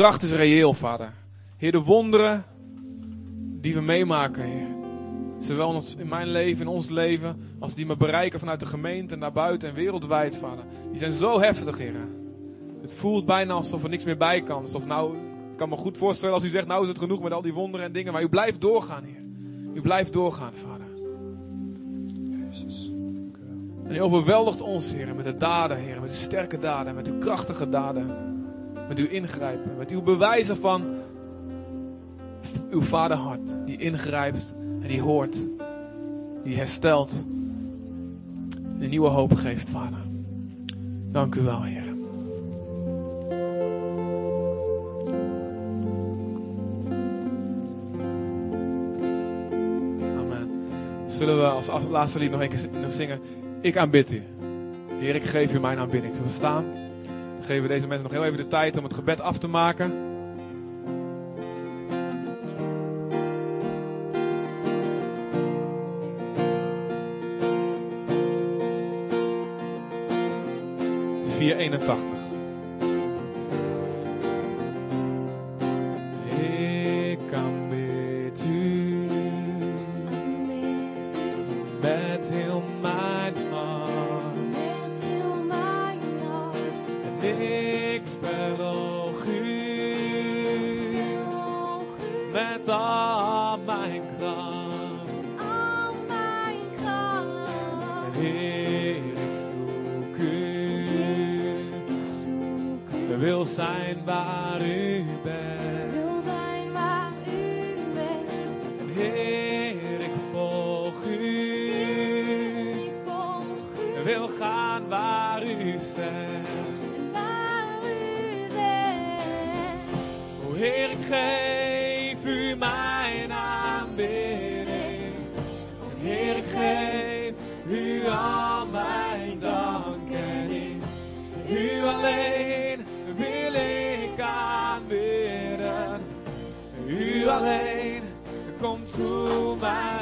kracht is reëel, Vader. Heer, de wonderen die we meemaken, Heer. Zowel in, mijn leven, in ons leven, als die me bereiken vanuit de gemeente, naar buiten en wereldwijd, Vader. Die zijn zo heftig, Heer. Het voelt bijna alsof er niks meer bij kan. Alsof nou, ik kan me goed voorstellen als u zegt, nou is het genoeg met al die wonderen en dingen. Maar u blijft doorgaan, Heer. U blijft doorgaan, Vader. En u overweldigt ons, Heer, met de daden, Heer. Met uw sterke daden, met uw krachtige daden. Met uw ingrijpen, met uw bewijzen van uw vaderhart. Die ingrijpt en die hoort. Die herstelt. En een nieuwe hoop geeft, Vader. Dank u wel, Heer. Amen. Zullen we als laatste lied nog een keer zingen? Ik aanbid u. Heer, ik geef u mijn aanbidding. Zullen we staan? Dan geven we deze mensen nog heel even de tijd om het gebed af te maken. 481. Wil gaan waar u zegt. O Heer, ik geef u mijn aanbidding. O Heer, ik geef u al mijn dank en in u alleen wil ik aanbidden. U alleen komt toe mijn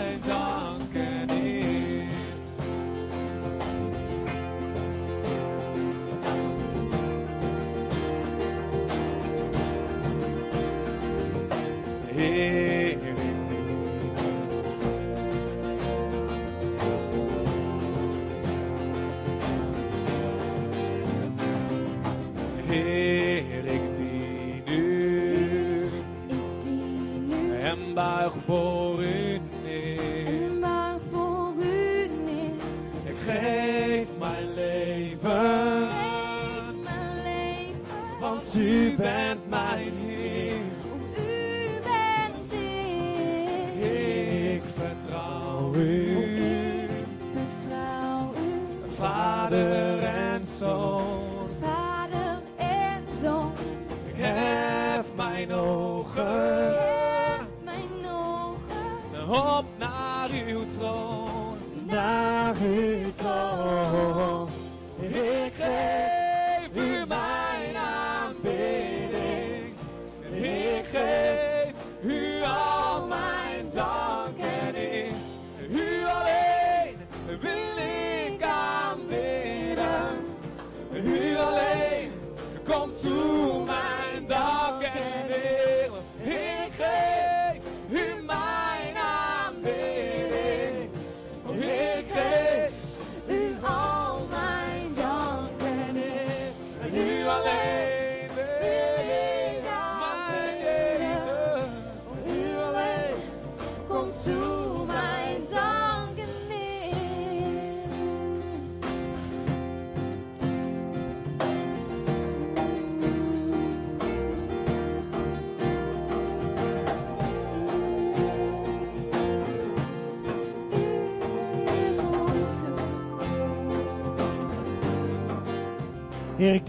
Heer, ik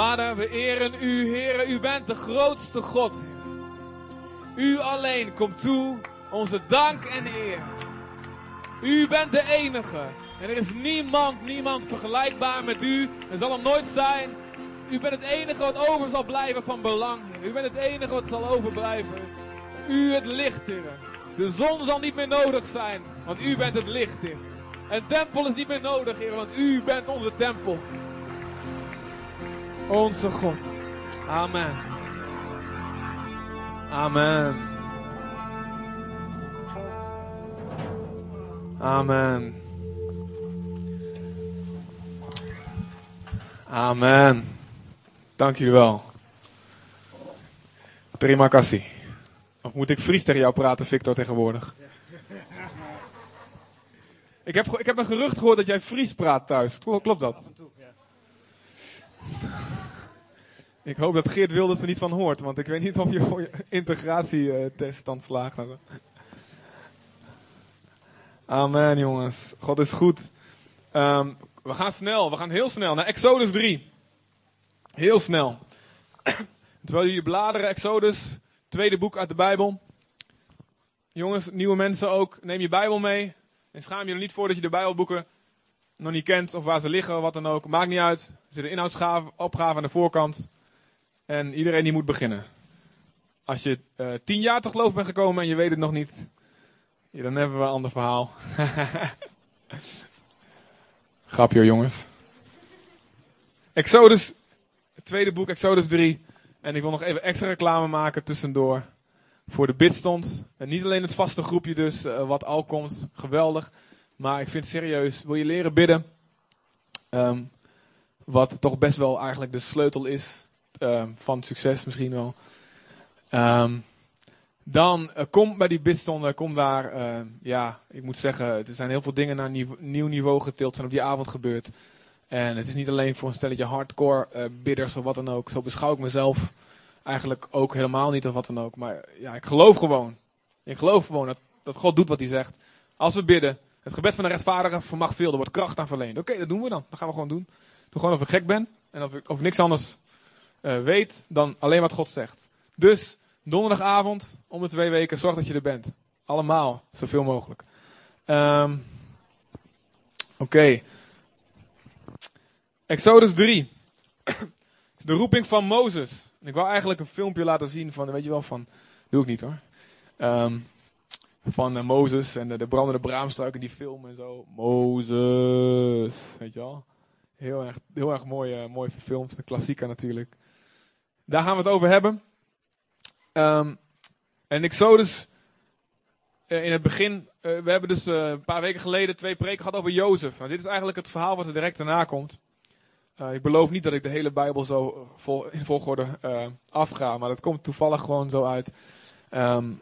Vader, we eren u, heren. U bent de grootste God. U alleen komt toe onze dank en eer. U bent de enige. En er is niemand, niemand vergelijkbaar met u. Er zal er nooit zijn. U bent het enige wat over zal blijven van belang. Heer. U bent het enige wat zal overblijven. U het licht, Heer. De zon zal niet meer nodig zijn, want u bent het licht, Heer. Een tempel is niet meer nodig, Heer, want u bent onze tempel. Onze God. Amen. Amen. Amen. Amen. Dank jullie wel. Terima kasih. Of moet ik Fries tegen jou praten, Victor, tegenwoordig? Ik heb, ik heb een gerucht gehoord dat jij Fries praat thuis. Klopt, klopt dat? Ik hoop dat Geert Wilders er niet van hoort, want ik weet niet of je integratietest dan slaagt. zo. Amen, jongens. God is goed. Ehm, we gaan snel, we gaan heel snel naar Exodus 3. Heel snel. Terwijl jullie bladeren, Exodus, tweede boek uit de Bijbel. Jongens, nieuwe mensen ook, neem je Bijbel mee. En schaam je er niet voor dat je de Bijbelboeken nog niet kent of waar ze liggen wat dan ook. Maakt niet uit. Er zit een inhoudsopgave aan de voorkant. En iedereen die moet beginnen. Als je eh, tien jaar te geloof bent gekomen en je weet het nog niet, dan hebben we een ander verhaal. Grapje jongens. Exodus, het tweede boek, Exodus 3. En ik wil nog even extra reclame maken tussendoor. Voor de bidstond. En niet alleen het vaste groepje dus, eh, wat al komt. Geweldig. Maar ik vind serieus. Wil je leren bidden? Ehm, wat toch best wel eigenlijk de sleutel is ehm, van succes misschien wel. Ehm, dan eh, kom bij die bidstonden, kom daar, ja, ik moet zeggen, er zijn heel veel dingen naar nieuw, nieuw niveau getild, zijn op die avond gebeurd. En het is niet alleen voor een stelletje hardcore eh, bidders of wat dan ook. Zo beschouw ik mezelf eigenlijk ook helemaal niet of wat dan ook. Maar ja, ik geloof gewoon. Ik geloof gewoon dat, dat God doet wat hij zegt. Als we bidden, het gebed van de rechtvaardige vermag veel, er wordt kracht aan verleend. Oké, dat doen we dan. Dat gaan we gewoon doen. Doe gewoon of ik gek ben en of ik, of ik niks anders eh, weet dan alleen wat God zegt. Dus donderdagavond om de twee weken, zorg dat je er bent. Allemaal, zoveel mogelijk. Ehm, Oké. Exodus 3. is de roeping van Mozes. Ik wou eigenlijk een filmpje laten zien van, weet je wel, van, doe ik niet hoor. Ehm, van eh, Mozes en de, de brandende braamstruik in die film en zo. Mozes, weet je wel. Heel erg, heel erg mooi, eh, mooi verfilmd, een klassieker natuurlijk. Daar gaan we het over hebben. Ehm, en Exodus, eh, in het begin, we hebben dus een paar weken geleden twee preken gehad over Jozef. Nou, dit is eigenlijk het verhaal wat er direct daarna komt. Ik beloof niet dat ik de hele Bijbel zo vol, in volgorde afga, maar dat komt toevallig gewoon zo uit. Ehm,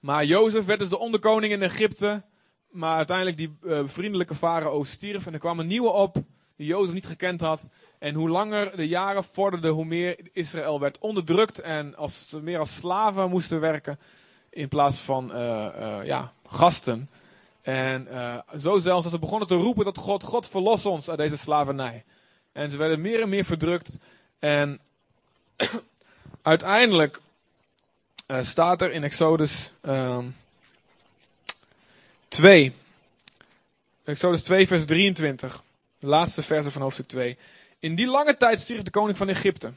maar Jozef werd dus de onderkoning in Egypte. Maar uiteindelijk die eh, vriendelijke farao stierf. En er kwam een nieuwe op die Jozef niet gekend had. En hoe langer de jaren vorderden, hoe meer Israël werd onderdrukt. En als ze meer als slaven moesten werken. In plaats van eh, eh, ja, gasten. En zo zelfs dat ze begonnen te roepen tot God. God verlos ons uit deze slavernij. En ze werden meer en meer verdrukt. En uiteindelijk eh, staat er in Exodus ehm 2. Exodus 2, vers 23. De laatste verse van hoofdstuk 2. In die lange tijd stierf de koning van Egypte.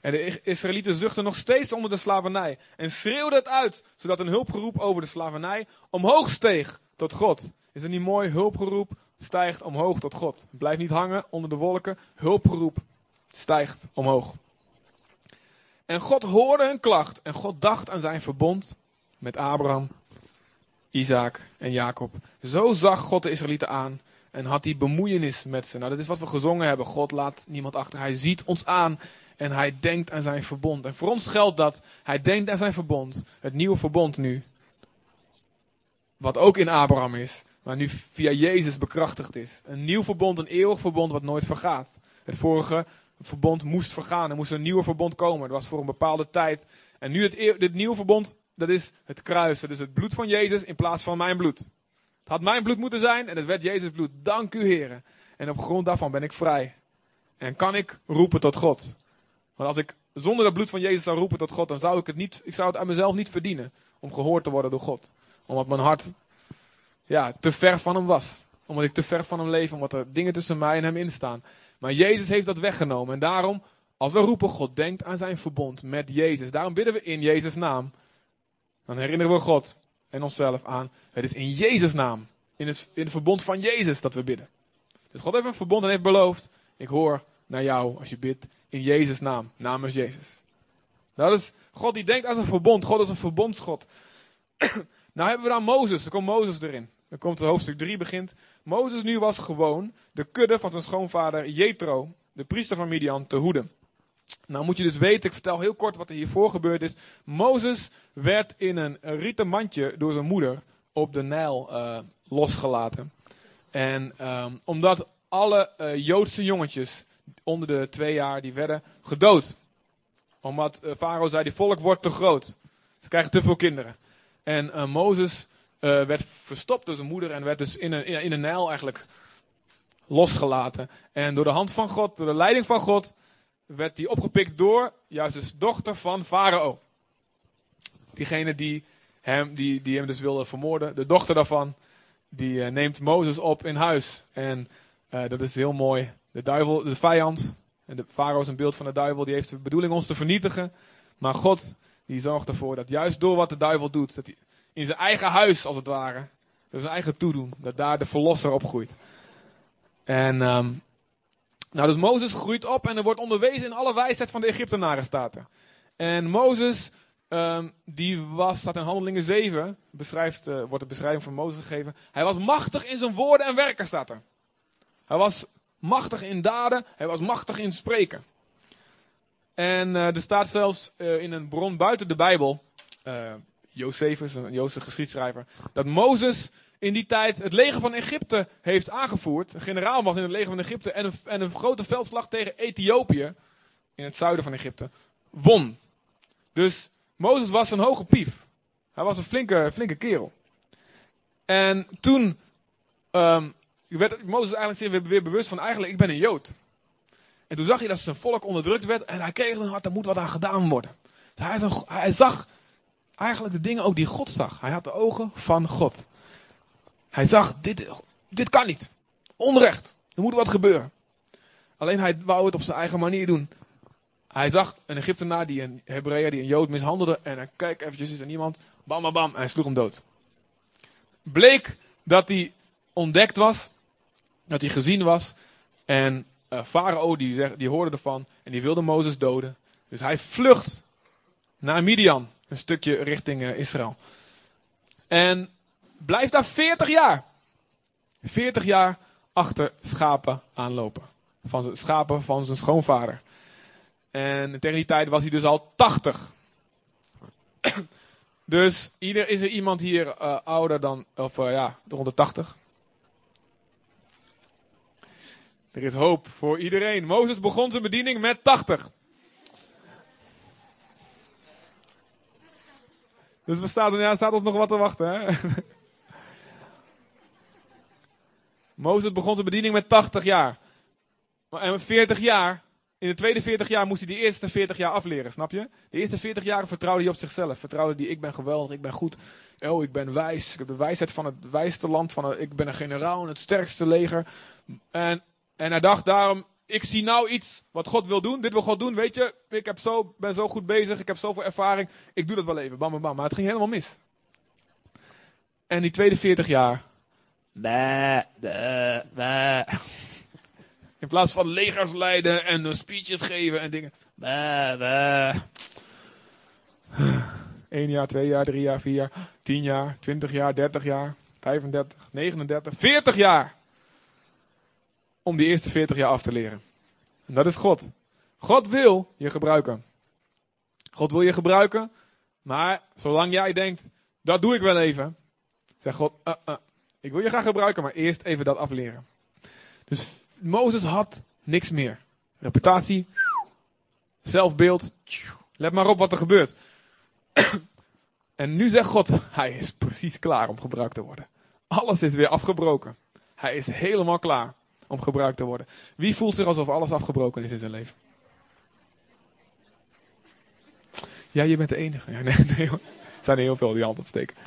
En de Israëlieten zuchtten nog steeds onder de slavernij. En schreeuwden het uit, zodat een hulpgeroep over de slavernij omhoog steeg tot God. Is het niet mooi? Hulpgeroep stijgt omhoog tot God. Blijf niet hangen onder de wolken. Hulpgeroep stijgt omhoog. En God hoorde hun klacht. En God dacht aan zijn verbond met Abraham, Isaac en Jacob. Zo zag God de Israëlieten aan en had die bemoeienis met ze. Nou, dat is wat we gezongen hebben. God laat niemand achter. Hij ziet ons aan en hij denkt aan zijn verbond. En voor ons geldt dat hij denkt aan zijn verbond. Het nieuwe verbond nu. Wat ook in Abraham is, maar nu via Jezus bekrachtigd is. Een nieuw verbond, een eeuwig verbond wat nooit vergaat. Het vorige verbond moest vergaan. Er moest een nieuwe verbond komen. Dat was voor een bepaalde tijd. En nu het, dit nieuwe verbond, dat is het kruis. Dat is het bloed van Jezus in plaats van mijn bloed. Het had mijn bloed moeten zijn en het werd Jezus bloed. Dank u, heren. En op grond daarvan ben ik vrij. En kan ik roepen tot God. Want als ik zonder het bloed van Jezus zou roepen tot God, dan zou ik het niet, ik zou het aan mezelf niet verdienen om gehoord te worden door God. Omdat mijn hart ja, te ver van hem was. Omdat ik te ver van hem leef, omdat er dingen tussen mij en hem instaan. Maar Jezus heeft dat weggenomen. En daarom, als we roepen, God denkt aan zijn verbond met Jezus. Daarom bidden we in Jezus' naam. Dan herinneren we God en onszelf aan. Het is in Jezus' naam. In het, in het verbond van Jezus dat we bidden. Dus God heeft een verbond en heeft beloofd. Ik hoor naar jou als je bidt in Jezus' naam. Namens Jezus. Dat is God die denkt aan zijn verbond. God is een verbondsgod. nou hebben we dan Mozes. Er komt Mozes erin. Dan komt het hoofdstuk 3 begint. Mozes nu was gewoon de kudde van zijn schoonvader Jethro, de priester van Midian, te hoeden. Nou moet je dus weten, ik vertel heel kort wat er hiervoor gebeurd is. Mozes werd in een rieten mandje door zijn moeder op de Nijl eh, losgelaten. En ehm, omdat alle eh, Joodse jongetjes onder de twee jaar, die werden gedood. Omdat eh, Farao zei, die volk wordt te groot. Ze krijgen te veel kinderen. En Mozes eh, werd verstopt door zijn moeder en werd dus in een, in, een Nijl eigenlijk losgelaten. En door de hand van God, door de leiding van God, werd hij opgepikt door, juist dus dochter van Farao. Diegene die hem, die, die hem dus wilde vermoorden, de dochter daarvan, die eh, neemt Mozes op in huis. En eh, dat is heel mooi. De duivel, de vijand, en de Farao is een beeld van de duivel, die heeft de bedoeling ons te vernietigen. Maar God, die zorgt ervoor dat juist door wat de duivel doet, dat hij in zijn eigen huis, als het ware, door zijn eigen toedoen, dat daar de verlosser opgroeit. En, ehm, nou dus Mozes groeit op en er wordt onderwezen in alle wijsheid van de Egyptenaren, staat er. En Mozes, ehm, die was, staat in Handelingen 7, beschrijft, eh, wordt de beschrijving van Mozes gegeven. Hij was machtig in zijn woorden en werken, staat er. Hij was machtig in daden, hij was machtig in spreken. En eh, er staat zelfs eh, in een bron buiten de Bijbel, Josephus, een Joodse geschiedschrijver, dat Mozes in die tijd het leger van Egypte heeft aangevoerd. Een generaal was in het leger van Egypte en een, en een grote veldslag tegen Ethiopië, in het zuiden van Egypte, won. Dus Mozes was een hoge pief. Hij was een flinke, flinke kerel. En toen ehm, werd Mozes eigenlijk weer, weer bewust van, eigenlijk, ik ben een Jood. En toen zag hij dat zijn volk onderdrukt werd en hij kreeg een hart, daar moet wat aan gedaan worden. Dus hij, hij zag eigenlijk de dingen ook die God zag. Hij had de ogen van God. Hij zag, dit, dit kan niet. Onrecht. Er moet wat gebeuren. Alleen hij wou het op zijn eigen manier doen. Hij zag een Egyptenaar, die een Hebreeër, die een Jood mishandelde. En hij kijk eventjes, is er niemand? Bam, bam, bam. En hij sloeg hem dood. Bleek dat hij ontdekt was. Dat hij gezien was. En eh Farao die, die hoorde ervan. En die wilde Mozes doden. Dus hij vlucht naar Midian. Een stukje richting eh, Israël. En blijft daar 40 jaar. 40 jaar achter schapen aanlopen. Van zijn schapen van zijn schoonvader. En tegen die tijd was hij dus al 80. dus ieder, is er iemand hier eh, ouder dan, of eh, ja, rond de 80? Er is hoop voor iedereen. Mozes begon zijn bediening met 80. Dus we staan, ja, staat ons nog wat te wachten. Mozes begon zijn bediening met 80 jaar. En 40 jaar in de tweede 40 jaar moest hij die eerste 40 jaar afleren, snap je? De eerste 40 jaar vertrouwde hij op zichzelf. Vertrouwde hij, ik ben geweldig, ik ben goed. Oh, ik ben wijs. Ik heb de wijsheid van het wijste land. Van ik ben een generaal in het sterkste leger. En, en hij dacht daarom, ik zie nou iets wat God wil doen. Dit wil God doen, weet je. Ik heb zo, ben zo goed bezig. Ik heb zoveel ervaring. Ik doe dat wel even. Bam, bam, bam. Maar het ging helemaal mis. En die tweede 40 jaar. Bah, bah, bah. In plaats van legers leiden en eh, speeches geven en dingen. Bah, bah. Eén jaar, twee jaar, drie jaar, vier jaar, tien jaar, twintig jaar, dertig jaar, 35, 39, 40 jaar. Om die eerste 40 jaar af te leren. En dat is God. God wil je gebruiken. God wil je gebruiken, maar zolang jij denkt, dat doe ik wel even, zegt God, uh, uh, ik wil je graag gebruiken, maar eerst even dat afleren. Dus Mozes had niks meer. Reputatie, zelfbeeld, let maar op wat er gebeurt. En nu zegt God, hij is precies klaar om gebruikt te worden. Alles is weer afgebroken. Hij is helemaal klaar om gebruikt te worden. Wie voelt zich alsof alles afgebroken is in zijn leven? Ja, je bent de enige. Ja, nee, nee. Er zijn heel veel die hand opsteken.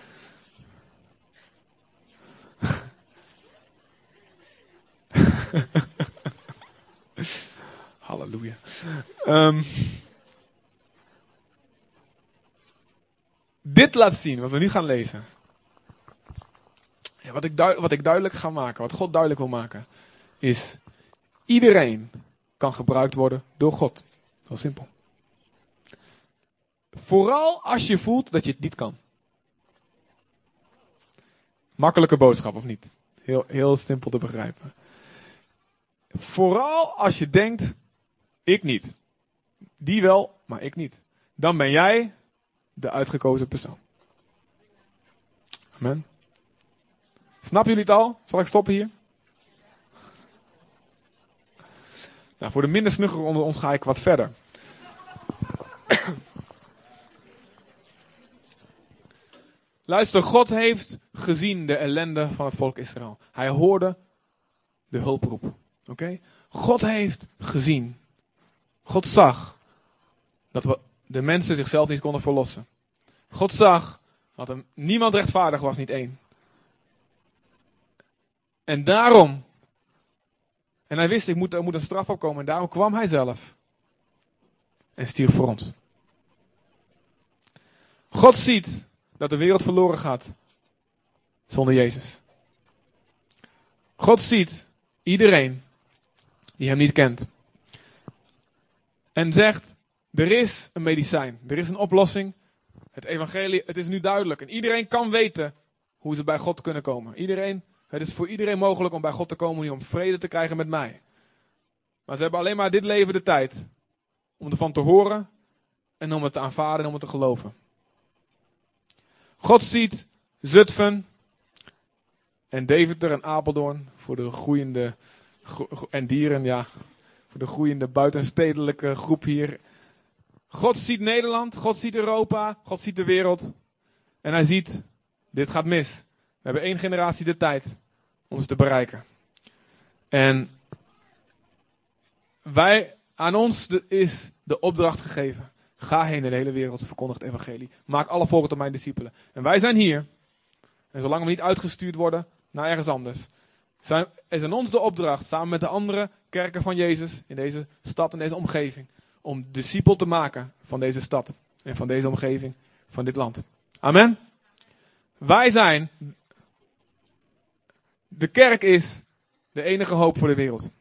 Halleluja. Ehm, dit laat zien, wat we nu gaan lezen. Wat, ik wat ik duidelijk ga maken, wat God duidelijk wil maken, is iedereen kan gebruikt worden door God. Heel simpel. Vooral als je voelt dat je het niet kan. Makkelijke boodschap of niet? Heel, heel simpel te begrijpen. Vooral als je denkt, ik niet. Die wel, maar ik niet. Dan ben jij de uitgekozen persoon. Amen. Snappen jullie het al? Zal ik stoppen hier? Nou, voor de minder snugger onder ons ga ik wat verder. Luister, God heeft gezien de ellende van het volk Israël. Hij hoorde de hulproep. Oké? God heeft gezien. God zag dat de mensen zichzelf niet konden verlossen. God zag dat er niemand rechtvaardig was, niet één. En daarom, en hij wist, ik moet, er moet een straf opkomen, en daarom kwam hij zelf. En stierf voor ons. God ziet dat de wereld verloren gaat zonder Jezus. God ziet iedereen die hem niet kent. En zegt, er is een medicijn, er is een oplossing. Het evangelie, het is nu duidelijk. En iedereen kan weten hoe ze bij God kunnen komen. Iedereen, het is voor iedereen mogelijk om bij God te komen, om vrede te krijgen met mij. Maar ze hebben alleen maar dit leven de tijd om ervan te horen en om het te aanvaarden en om het te geloven. God ziet Zutphen en Deventer en Apeldoorn voor de groeiende gro- gro- en dieren, ja, voor de groeiende buitenstedelijke groep hier. God ziet Nederland, God ziet Europa, God ziet de wereld. En hij ziet, dit gaat mis. We hebben één generatie de tijd ze te bereiken. En wij, aan ons is de opdracht gegeven. Ga heen in de hele wereld, verkondig het evangelie. Maak alle volken tot mijn discipelen. En wij zijn hier. En zolang we niet uitgestuurd worden naar ergens anders, zijn, is aan ons de opdracht, samen met de andere kerken van Jezus in deze stad en deze omgeving, om discipel te maken van deze stad en van deze omgeving, van dit land. Amen. Wij zijn, de kerk is de enige hoop voor de wereld.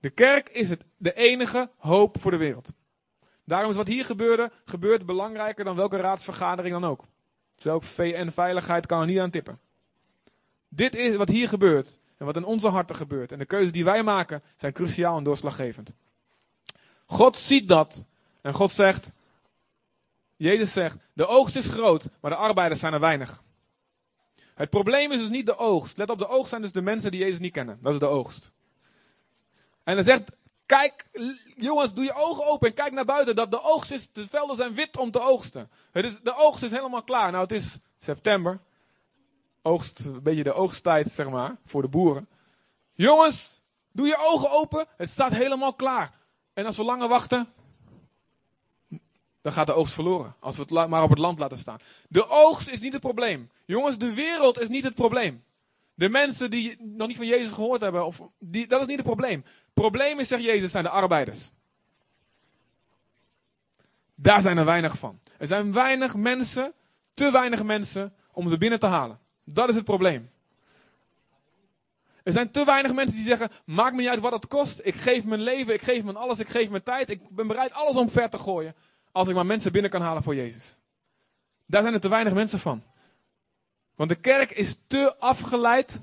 De kerk is het, de enige hoop voor de wereld. Daarom is wat hier gebeurde, gebeurt belangrijker dan welke raadsvergadering dan ook. Zelfs VN-veiligheid kan er niet aan tippen. Dit is wat hier gebeurt en wat in onze harten gebeurt. En de keuzes die wij maken zijn cruciaal en doorslaggevend. God ziet dat en God zegt, Jezus zegt, de oogst is groot, maar de arbeiders zijn er weinig. Het probleem is dus niet de oogst. Let op, de oogst zijn dus de mensen die Jezus niet kennen. Dat is de oogst. En hij zegt, kijk, jongens, doe je ogen open en kijk naar buiten. Dat de oogst is, de velden zijn wit om te oogsten. Het is, de oogst is helemaal klaar. Nou, het is september. Oogst, een beetje de oogsttijd, zeg maar, voor de boeren. Jongens, doe je ogen open. Het staat helemaal klaar. En als we langer wachten, dan gaat de oogst verloren. Als we het maar op het land laten staan. De oogst is niet het probleem. Jongens, de wereld is niet het probleem. De mensen die nog niet van Jezus gehoord hebben, of die, dat is niet het probleem. Het probleem is, zegt Jezus, zijn de arbeiders. Daar zijn er weinig van. Er zijn weinig mensen, te weinig mensen, om ze binnen te halen. Dat is het probleem. Er zijn te weinig mensen die zeggen: Maakt me niet uit wat het kost. Ik geef mijn leven, ik geef mijn alles, ik geef mijn tijd. Ik ben bereid alles omver te gooien. Als ik maar mensen binnen kan halen voor Jezus. Daar zijn er te weinig mensen van. Want de kerk is te afgeleid,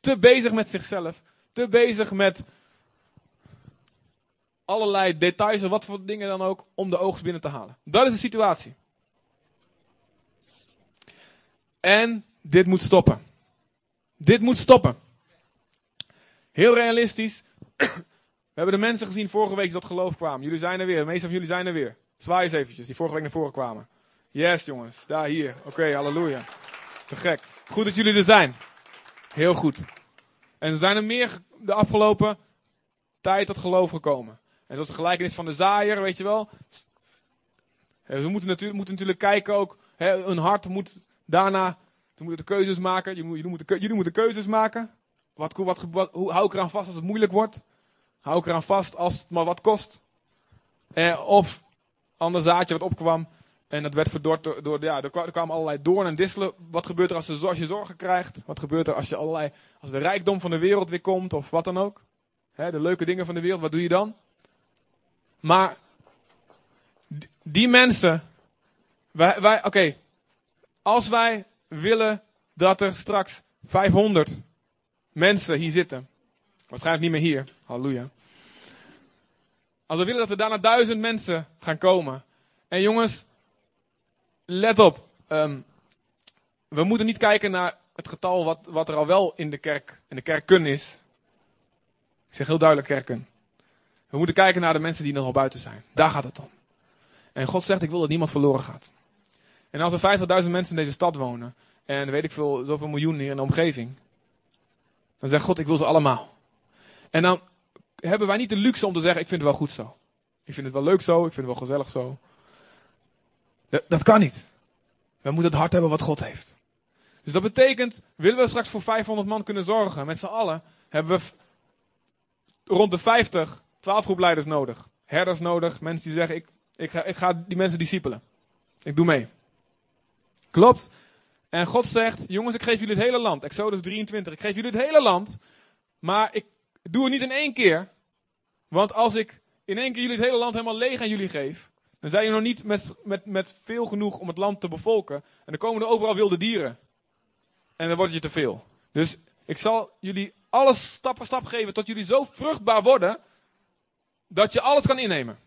te bezig met zichzelf, te bezig met allerlei details en wat voor dingen dan ook om de oogst binnen te halen. Dat is de situatie. En dit moet stoppen. Dit moet stoppen. Heel realistisch. Hebben de mensen gezien vorige week tot geloof kwamen. Jullie zijn er weer. De meeste van jullie zijn er weer. Zwaai eens eventjes, die vorige week naar voren kwamen. Yes, jongens. Daar, hier. Oké, halleluja. Te gek. Goed dat jullie er zijn. Heel goed. En er zijn er meer de afgelopen tijd tot geloof gekomen. En dat is de gelijkenis van de zaaier, weet je wel. We moeten natuurlijk, moeten natuurlijk kijken ook. Hè, een hart moet daarna. Ze moeten de keuzes maken. Jullie, moeten, jullie moeten keuzes maken. Wat, wat, hoe hou ik eraan vast als het moeilijk wordt? Hou ik eraan vast als het maar wat kost? Eh, of ander zaadje wat opkwam. En dat werd verdord door, ja, er, kwa- kwamen allerlei doornen en disselen. Wat gebeurt er als, je- als je zorgen krijgt? Wat gebeurt er als je allerlei, als de rijkdom van de wereld weer komt of wat dan ook? De leuke dingen van de wereld, wat doe je dan? Maar die, die mensen, wij, wij, oké, als wij willen dat er straks 500 mensen hier zitten, waarschijnlijk niet meer hier, halleluja. Als we willen dat er daarna duizend mensen gaan komen. En jongens, let op. ehm, we moeten niet kijken naar het getal wat, wat er al wel in de kerk, in de kerken is. Ik zeg heel duidelijk kerken. We moeten kijken naar de mensen die nog al buiten zijn. Daar gaat het om. En God zegt, ik wil dat niemand verloren gaat. En als er 50.000 mensen in deze stad wonen, en weet ik veel, zoveel miljoen hier in de omgeving, dan zegt God, ik wil ze allemaal. En dan hebben wij niet de luxe om te zeggen, ik vind het wel goed zo. Ik vind het wel leuk zo, ik vind het wel gezellig zo. Dat, kan niet. We moeten het hart hebben wat God heeft. Dus dat betekent, willen we straks voor 500 man kunnen zorgen, met z'n allen, hebben we rond de 50 12-groepleiders nodig. Herders nodig, mensen die zeggen, ik, ik, ga, ik ga die mensen discipelen. Ik doe mee. Klopt. En God zegt, jongens, ik geef jullie het hele land. Exodus 23, ik geef jullie het hele land. Maar ik doe het niet in één keer. Want als ik in één keer jullie het hele land helemaal leeg aan jullie geef, dan zijn jullie nog niet met, met, met veel genoeg om het land te bevolken. En dan komen er overal wilde dieren. En dan wordt je te veel. Dus ik zal jullie alles stap voor stap geven tot jullie zo vruchtbaar worden, dat je alles kan innemen.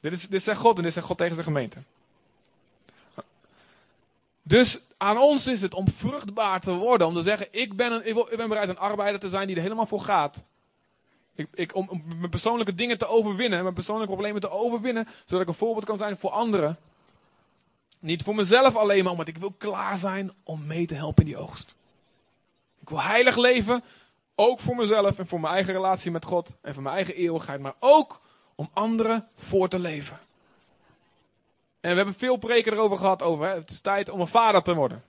Dit, is, dit zegt God en dit zegt God tegen de gemeente. Dus aan ons is het om vruchtbaar te worden. Om te zeggen, ik ben, een, ik ben bereid een arbeider te zijn die er helemaal voor gaat. Ik, ik, om, mijn persoonlijke dingen te overwinnen, mijn persoonlijke problemen te overwinnen, zodat ik een voorbeeld kan zijn voor anderen. Niet voor mezelf alleen maar, omdat ik wil klaar zijn om mee te helpen in die oogst. Ik wil heilig leven, ook voor mezelf en voor mijn eigen relatie met God en voor mijn eigen eeuwigheid, maar ook om anderen voor te leven. En we hebben veel preken erover gehad over, hè, het is tijd om een vader te worden.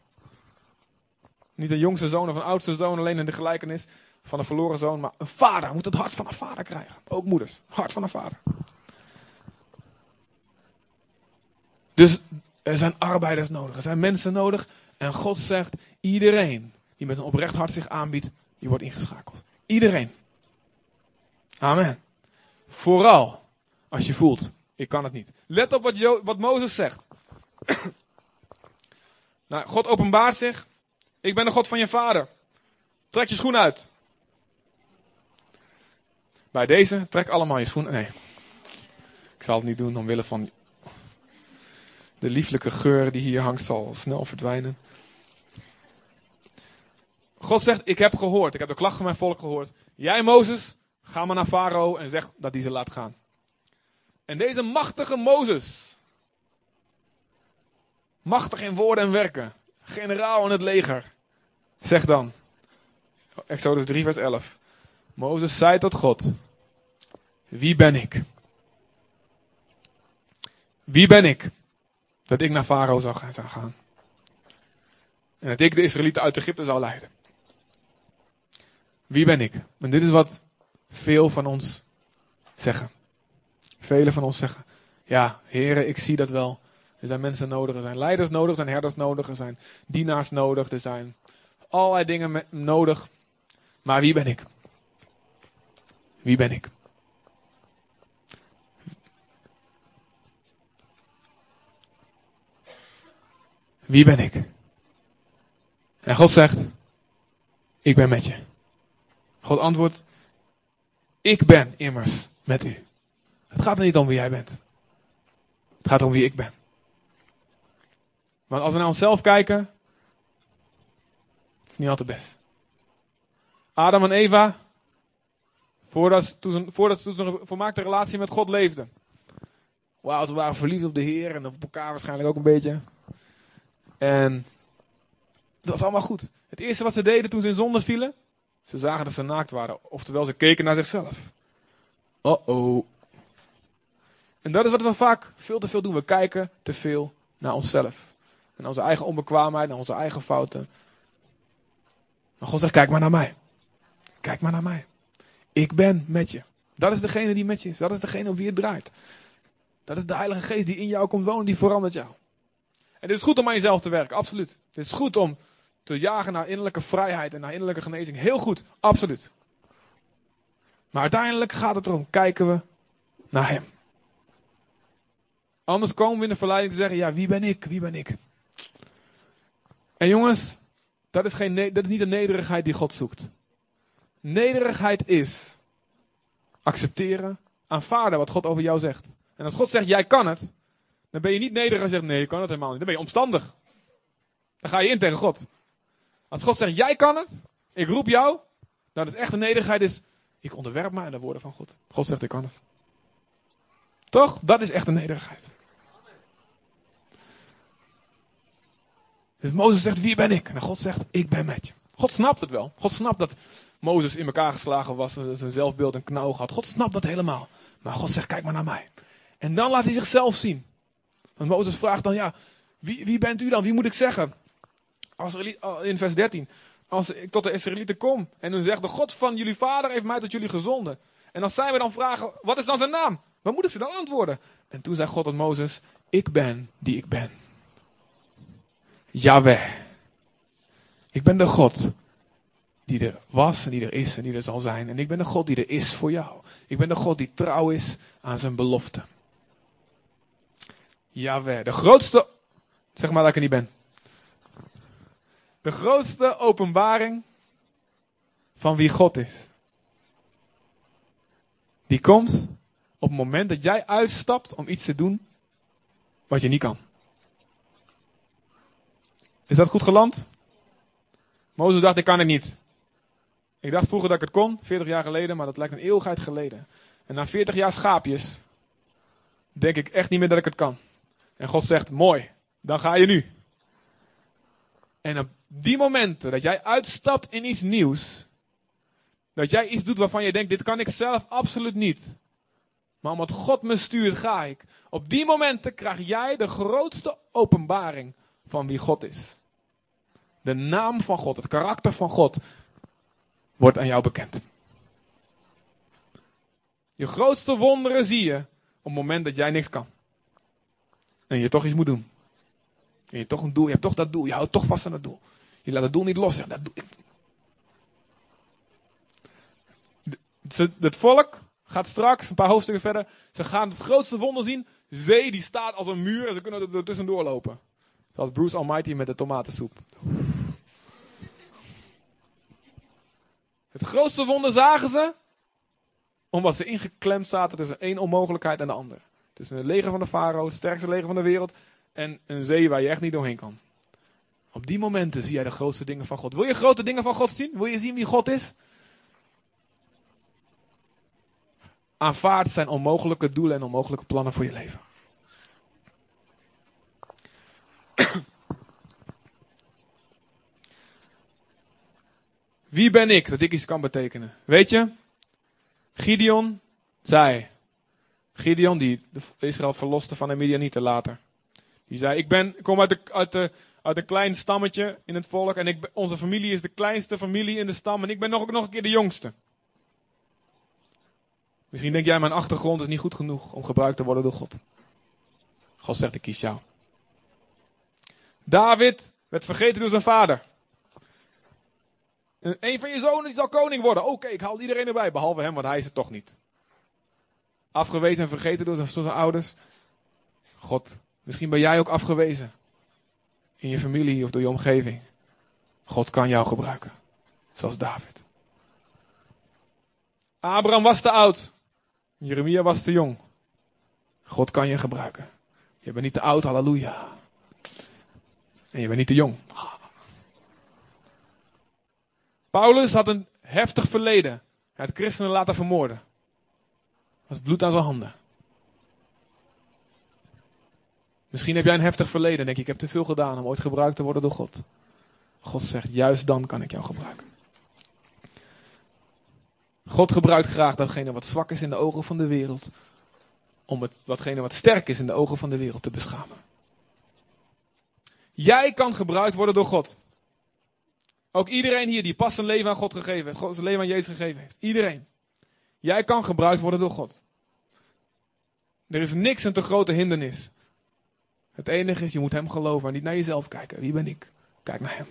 Niet een jongste zoon of een oudste zoon, alleen in de gelijkenis van een verloren zoon, maar een vader moet het hart van een vader krijgen. Ook moeders, hart van een vader. Dus er zijn arbeiders nodig, er zijn mensen nodig. En God zegt, iedereen die met een oprecht hart zich aanbiedt, die wordt ingeschakeld. Iedereen. Amen. Vooral als je voelt, ik kan het niet. Let op wat, wat Mozes zegt. nou, God openbaart zich. Ik ben de God van je vader. Trek je schoen uit. Bij deze, trek allemaal je schoenen. Nee. Ik zal het niet doen omwille van de lieflijke geur die hier hangt, zal snel verdwijnen. God zegt, ik heb gehoord, ik heb de klacht van mijn volk gehoord. Jij, Mozes, ga maar naar Farao en zeg dat hij ze laat gaan. En deze machtige Mozes, machtig in woorden en werken, generaal in het leger, zegt dan, Exodus 3 vers 11. Mozes zei tot God, Wie ben ik? Wie ben ik? Dat ik naar Farao zou gaan-. En dat ik de Israëlieten uit Egypte zou leiden. Wie ben ik? En dit is wat veel van ons zeggen. Velen van ons zeggen. Ja, heren, ik zie dat wel. Er zijn mensen nodig, er zijn leiders nodig, er zijn herders nodig, er zijn dienaars nodig, er zijn allerlei dingen nodig. Maar wie ben ik? Wie ben ik? Wie ben ik? En God zegt, ik ben met je. God antwoordt, ik ben immers met u. Het gaat er niet om wie jij bent. Het gaat om wie ik ben. Want als we naar onszelf kijken, is het niet altijd best. Adam en Eva, voordat ze, toen een volmaakte relatie met God leefden. Wauw, ze waren verliefd op de Heer en op elkaar waarschijnlijk ook een beetje. En dat was allemaal goed. Het eerste wat ze deden toen ze in zonde vielen, ze zagen dat ze naakt waren. Oftewel, ze keken naar zichzelf. Oh oh. En dat is wat we vaak veel te veel doen. We kijken te veel naar onszelf. En onze eigen onbekwaamheid, naar onze eigen fouten. Maar God zegt, kijk maar naar mij. Kijk maar naar mij. Ik ben met je. Dat is degene die met je is. Dat is degene op wie het draait. Dat is de Heilige Geest die in jou komt wonen, die verandert jou. En het is goed om aan jezelf te werken, absoluut. Het is goed om te jagen naar innerlijke vrijheid en naar innerlijke genezing. Heel goed, absoluut. Maar uiteindelijk gaat het erom, kijken we naar Hem. Anders komen we in de verleiding te zeggen, ja, wie ben ik? Wie ben ik? En jongens, dat is, geen, dat is niet de nederigheid die God zoekt. Nederigheid is accepteren, aanvaarden wat God over jou zegt. En als God zegt, jij kan het, dan ben je niet nederig en zegt, nee, ik kan het helemaal niet. Dan ben je omstandig. Dan ga je in tegen God. Als God zegt, jij kan het, ik roep jou, dan is echte nederigheid is, ik onderwerp mij aan de woorden van God. God zegt, ik kan het. Toch? Dat is echte nederigheid. Dus Mozes zegt, wie ben ik? En God zegt, ik ben met je. God snapt het wel. God snapt dat Mozes in elkaar geslagen was, zijn zelfbeeld een knauw had. God snapt dat helemaal. Maar God zegt, kijk maar naar mij. En dan laat hij zichzelf zien. Want Mozes vraagt dan, ja, wie, wie bent u dan? Wie moet ik zeggen? Als in vers 13. Als ik tot de Israëlieten kom en dan zegt, de God van jullie vader heeft mij tot jullie gezonden. En als zij me dan vragen, wat is dan zijn naam? Wat moet ik ze dan antwoorden? En toen zei God tot Mozes, ik ben die ik ben. Yahweh. Ik ben de God die er was en die er is en die er zal zijn. En ik ben de God die er is voor jou. Ik ben de God die trouw is aan zijn belofte. Yahweh. De grootste, zeg maar dat ik er niet ben. De grootste openbaring van wie God is. Die komt op het moment dat jij uitstapt om iets te doen wat je niet kan. Is dat goed geland? Mozes dacht, ik kan het niet. Ik dacht vroeger dat ik het kon, 40 jaar geleden, maar dat lijkt een eeuwigheid geleden. En na 40 jaar schaapjes, denk ik echt niet meer dat ik het kan. En God zegt, mooi, dan ga je nu. En op die momenten dat jij uitstapt in iets nieuws, dat jij iets doet waarvan je denkt, dit kan ik zelf absoluut niet. Maar omdat God me stuurt, ga ik. Op die momenten krijg jij de grootste openbaring van wie God is. De naam van God, het karakter van God, wordt aan jou bekend. Je grootste wonderen zie je op het moment dat jij niks kan. En je toch iets moet doen. En je toch een doel, je hebt toch dat doel, je houdt toch vast aan het doel. Je laat het doel niet los. Dat doe ik. De- Het volk gaat straks, een paar hoofdstukken verder, ze gaan het grootste wonder zien. Zee die staat als een muur en ze kunnen er tussendoor lopen. Zoals Bruce Almighty met de tomatensoep. Het grootste wonder zagen ze, omdat ze ingeklemd zaten tussen één onmogelijkheid en de andere. Tussen het leger van de farao, het sterkste leger van de wereld, en een zee waar je echt niet doorheen kan. Op die momenten zie jij de grootste dingen van God. Wil je grote dingen van God zien? Wil je zien wie God is? Aanvaard zijn onmogelijke doelen en onmogelijke plannen voor je leven. Wie ben ik dat ik iets kan betekenen? Weet je, Gideon zei Gideon, die Israël verloste van de Midianieten later. Die zei, ik, ben, kom uit, de, uit, de, uit een klein stammetje in het volk en ik, onze familie is de kleinste familie in de stam en ik ben nog, nog een keer de jongste. Misschien denk jij, mijn achtergrond is niet goed genoeg om gebruikt te worden door God. God zegt, ik kies jou. David werd vergeten door zijn vader. En een van je zonen die zal koning worden. Oké, ik haal iedereen erbij, behalve hem, want hij is het toch niet. Afgewezen en vergeten door zijn, door zijn ouders. God, misschien ben jij ook afgewezen. In je familie of door je omgeving. God kan jou gebruiken. Zoals David. Abraham was te oud. Jeremia was te jong. God kan je gebruiken. Je bent niet te oud, halleluja. En je bent niet te jong. Paulus had een heftig verleden. Hij had christenen laten vermoorden. Er was bloed aan zijn handen. Misschien heb jij een heftig verleden en denk je, ik heb te veel gedaan om ooit gebruikt te worden door God. God zegt, juist dan kan ik jou gebruiken. God gebruikt graag datgene wat zwak is in de ogen van de wereld. Om het, datgene wat sterk is in de ogen van de wereld te beschamen. Jij kan gebruikt worden door God. Ook iedereen hier die pas zijn leven aan God gegeven. God zijn leven aan Jezus gegeven heeft. Iedereen. Jij kan gebruikt worden door God. Er is niks een te grote hindernis. Het enige is, je moet hem geloven en niet naar jezelf kijken. Wie ben ik? Kijk naar hem.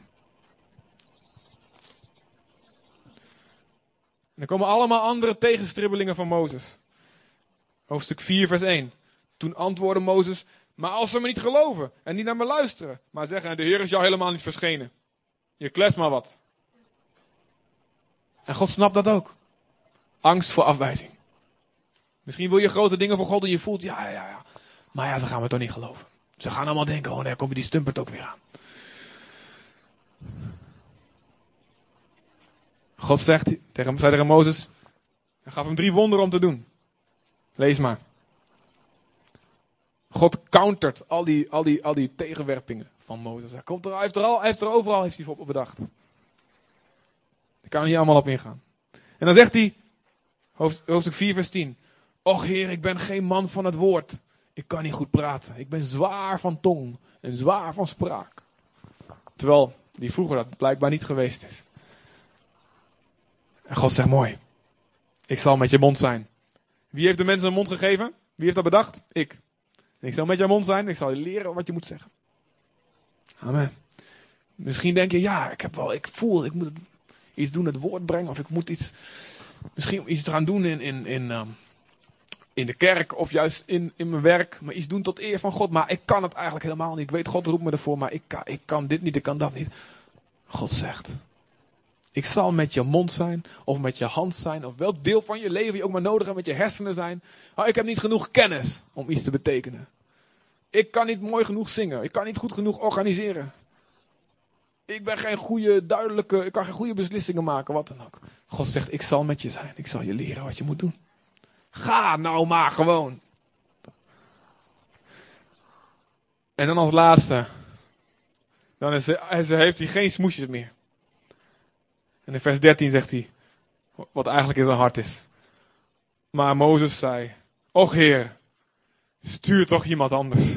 En er komen allemaal andere tegenstribbelingen van Mozes. Hoofdstuk 4, vers 1. Toen antwoordde Mozes, maar als ze me niet geloven en niet naar me luisteren, maar zeggen, de Heer is jou helemaal niet verschenen. Je klets maar wat. En God snapt dat ook. Angst voor afwijzing. Misschien wil je grote dingen voor God en je voelt, ja, ja, ja. Maar ja, ze gaan me toch niet geloven. Ze gaan allemaal denken, oh, daar komt die stumpert ook weer aan. God zegt tegen, zei tegen Mozes, hij gaf hem drie wonderen om te doen. Lees maar. God countert al die, al die, al die tegenwerpingen van Mozes. Hij, komt er, hij, heeft er al, hij heeft er overal heeft hij voor bedacht. Daar kan hij niet allemaal op ingaan. En dan zegt hij, hoofd- hoofdstuk 4 vers 10. Och heer, ik ben geen man van het woord. Ik kan niet goed praten. Ik ben zwaar van tong en zwaar van spraak. Terwijl die vroeger dat blijkbaar niet geweest is. En God zegt mooi. Ik zal met je mond zijn. Wie heeft de mensen een mond gegeven? Wie heeft dat bedacht? Ik. Ik zal met jouw mond zijn. Ik zal je leren wat je moet zeggen. Amen. Misschien denk je, ja, ik heb wel, ik voel, ik moet iets doen, het woord brengen. Of ik moet iets, misschien iets gaan doen in, in, in, ehm, in de kerk. Of juist in, in mijn werk. Maar iets doen tot eer van God. Maar ik kan het eigenlijk helemaal niet. Ik weet, God roept me ervoor. Maar ik kan, ik kan dit niet, ik kan dat niet. God zegt, ik zal met je mond zijn, of met je hand zijn, of welk deel van je leven je ook maar nodig hebt, met je hersenen zijn. Maar ik heb niet genoeg kennis om iets te betekenen. Ik kan niet mooi genoeg zingen. Ik kan niet goed genoeg organiseren. Ik ben geen goede, duidelijke, ik kan geen goede beslissingen maken, wat dan ook. God zegt, ik zal met je zijn. Ik zal je leren wat je moet doen. Ga nou maar gewoon. En dan als laatste. Dan is, is- heeft hij geen smoesjes meer. En in vers 13 zegt hij, wat eigenlijk in zijn hart is. Maar Mozes zei, Och Heer, stuur toch iemand anders.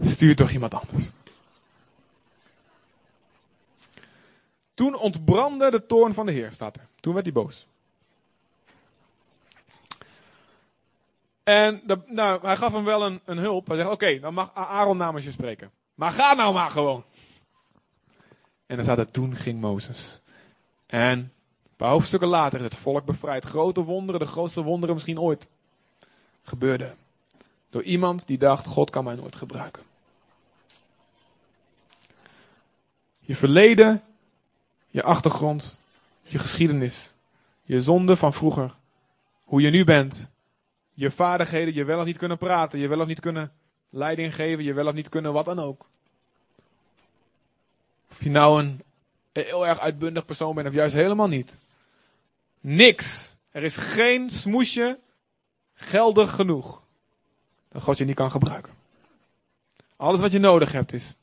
Stuur toch iemand anders. Toen ontbrandde de toorn van de Heer, staat er. Toen werd hij boos. En nou, hij gaf hem wel een, een hulp. Hij zegt, oké, dan mag Aaron namens je spreken. Maar ga nou maar gewoon. En dan staat er, toen ging Mozes. En paar hoofdstukken later is het volk bevrijd. Grote wonderen, de grootste wonderen misschien ooit. Gebeurde. Door iemand die dacht, God kan mij nooit gebruiken. Je verleden, je achtergrond, je geschiedenis, je zonde van vroeger, hoe je nu bent, je vaardigheden, je wel of niet kunnen praten, je wel of niet kunnen leiding geven, je wel of niet kunnen wat dan ook. Of je nou een heel erg uitbundig persoon bent of juist helemaal niet. Niks. Er is geen smoesje geldig genoeg dat God je niet kan gebruiken. Alles wat je nodig hebt is,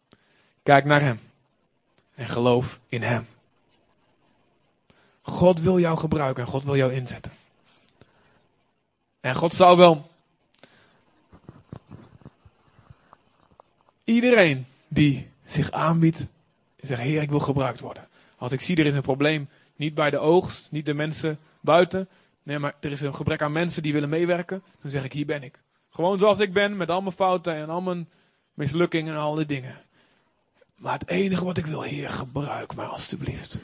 kijk naar Hem en geloof in Hem. God wil jou gebruiken en God wil jou inzetten. En God zou wel iedereen die zich aanbiedt en zegt: Heer, ik wil gebruikt worden. Als ik zie er is een probleem, niet bij de oogst, niet de mensen buiten. Nee, maar er is een gebrek aan mensen die willen meewerken. Dan zeg ik: Hier ben ik. Gewoon zoals ik ben, met al mijn fouten en al mijn mislukkingen en al die dingen. Maar het enige wat ik wil, Heer, gebruik mij alstublieft.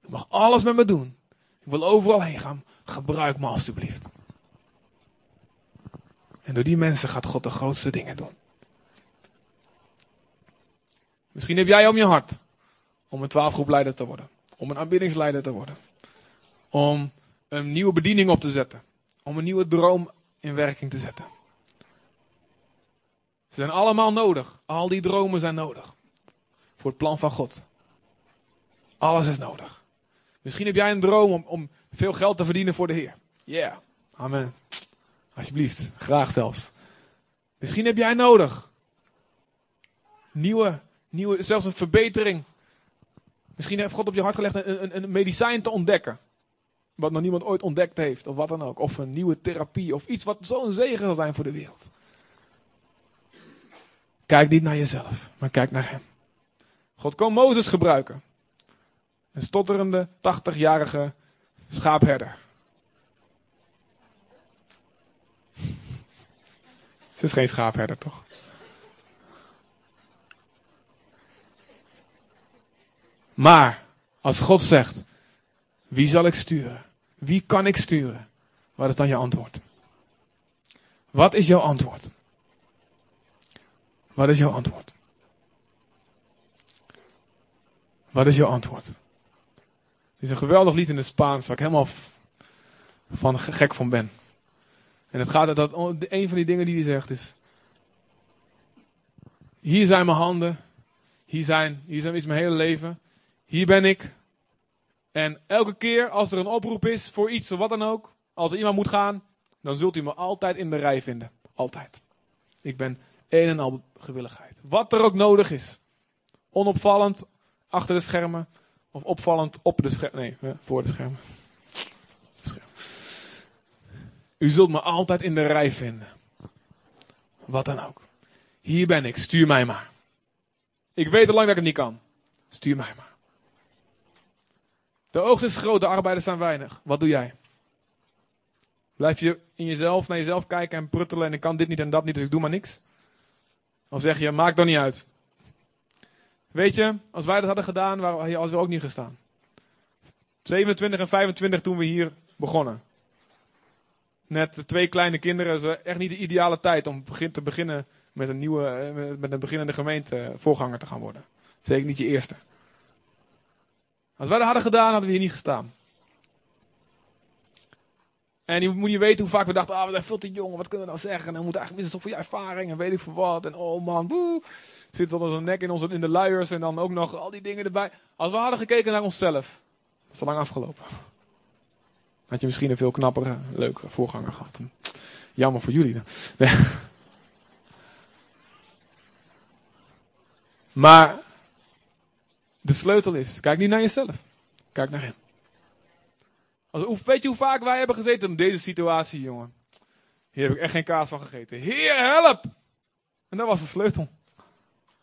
Je mag alles met me doen. Ik wil overal heen gaan. Gebruik me alstublieft. En door die mensen gaat God de grootste dingen doen. Misschien heb jij om je hart om een twaalfgroepleider te worden. Om een aanbiddingsleider te worden. Om een nieuwe bediening op te zetten. Om een nieuwe droom in werking te zetten. Ze zijn allemaal nodig. Al die dromen zijn nodig. Voor het plan van God. Alles is nodig. Misschien heb jij een droom om, om veel geld te verdienen voor de Heer. Ja, yeah. amen. Alsjeblieft, graag zelfs. Misschien heb jij nodig. Nieuwe, nieuwe, zelfs een verbetering. Misschien heeft God op je hart gelegd een, een, een medicijn te ontdekken. Wat nog niemand ooit ontdekt heeft, of wat dan ook. Of een nieuwe therapie, of iets wat zo'n zegen zal zijn voor de wereld. Kijk niet naar jezelf, maar kijk naar Hem. God kon Mozes gebruiken. Een stotterende, 80-jarige schaapherder. Het is geen schaapherder, toch? Maar als God zegt: Wie zal ik sturen? Wie kan ik sturen? Wat is dan je antwoord? Wat is jouw antwoord? Wat is jouw antwoord? Wat is jouw antwoord? Dit is een geweldig lied in het Spaans waar ik helemaal van gek van ben. En het gaat dat een van die dingen die hij zegt is: Hier zijn mijn handen, hier zijn, hier is mijn hele leven, hier ben ik. En elke keer als er een oproep is voor iets of wat dan ook, als er iemand moet gaan, dan zult u me altijd in de rij vinden. Altijd. Ik ben een en al gewilligheid. Wat er ook nodig is. Onopvallend achter de schermen. Of opvallend op de schermen. Nee, voor de schermen. U zult me altijd in de rij vinden. Wat dan ook. Hier ben ik, stuur mij maar. Ik weet al lang dat ik het niet kan. Stuur mij maar. De oogst is groot, de arbeiders zijn weinig. Wat doe jij? Blijf je in jezelf, naar jezelf kijken en pruttelen en ik kan dit niet en dat niet, dus ik doe maar niks? Of zeg je, maakt dan niet uit. Weet je, als wij dat hadden gedaan, hadden we ook niet gestaan. 27 en 25 toen we hier begonnen. Net twee kleine kinderen, is echt niet de ideale tijd om te beginnen met een nieuwe, eh, met een beginnende gemeente eh, voorganger te gaan worden. Zeker niet je eerste. Als wij dat hadden gedaan, hadden we hier niet gestaan. En je moet niet weten hoe vaak we dachten, ah, we zijn veel te jong, wat kunnen we nou zeggen? En we moeten eigenlijk minstens voor je ervaring en weet ik voor wat. En oh man, boe. Zit tot onze nek in, onze, in de luiers en dan ook nog al die dingen erbij. Als we hadden gekeken naar onszelf, was het lang afgelopen. Had je misschien een veel knappere, leuke voorganger gehad. Jammer voor jullie. Nee. Maar de sleutel is, kijk niet naar jezelf. Kijk naar hem. Als, weet je hoe vaak wij hebben gezeten in deze situatie, jongen? Hier heb ik echt geen kaas van gegeten. Heer, help! En dat was de sleutel.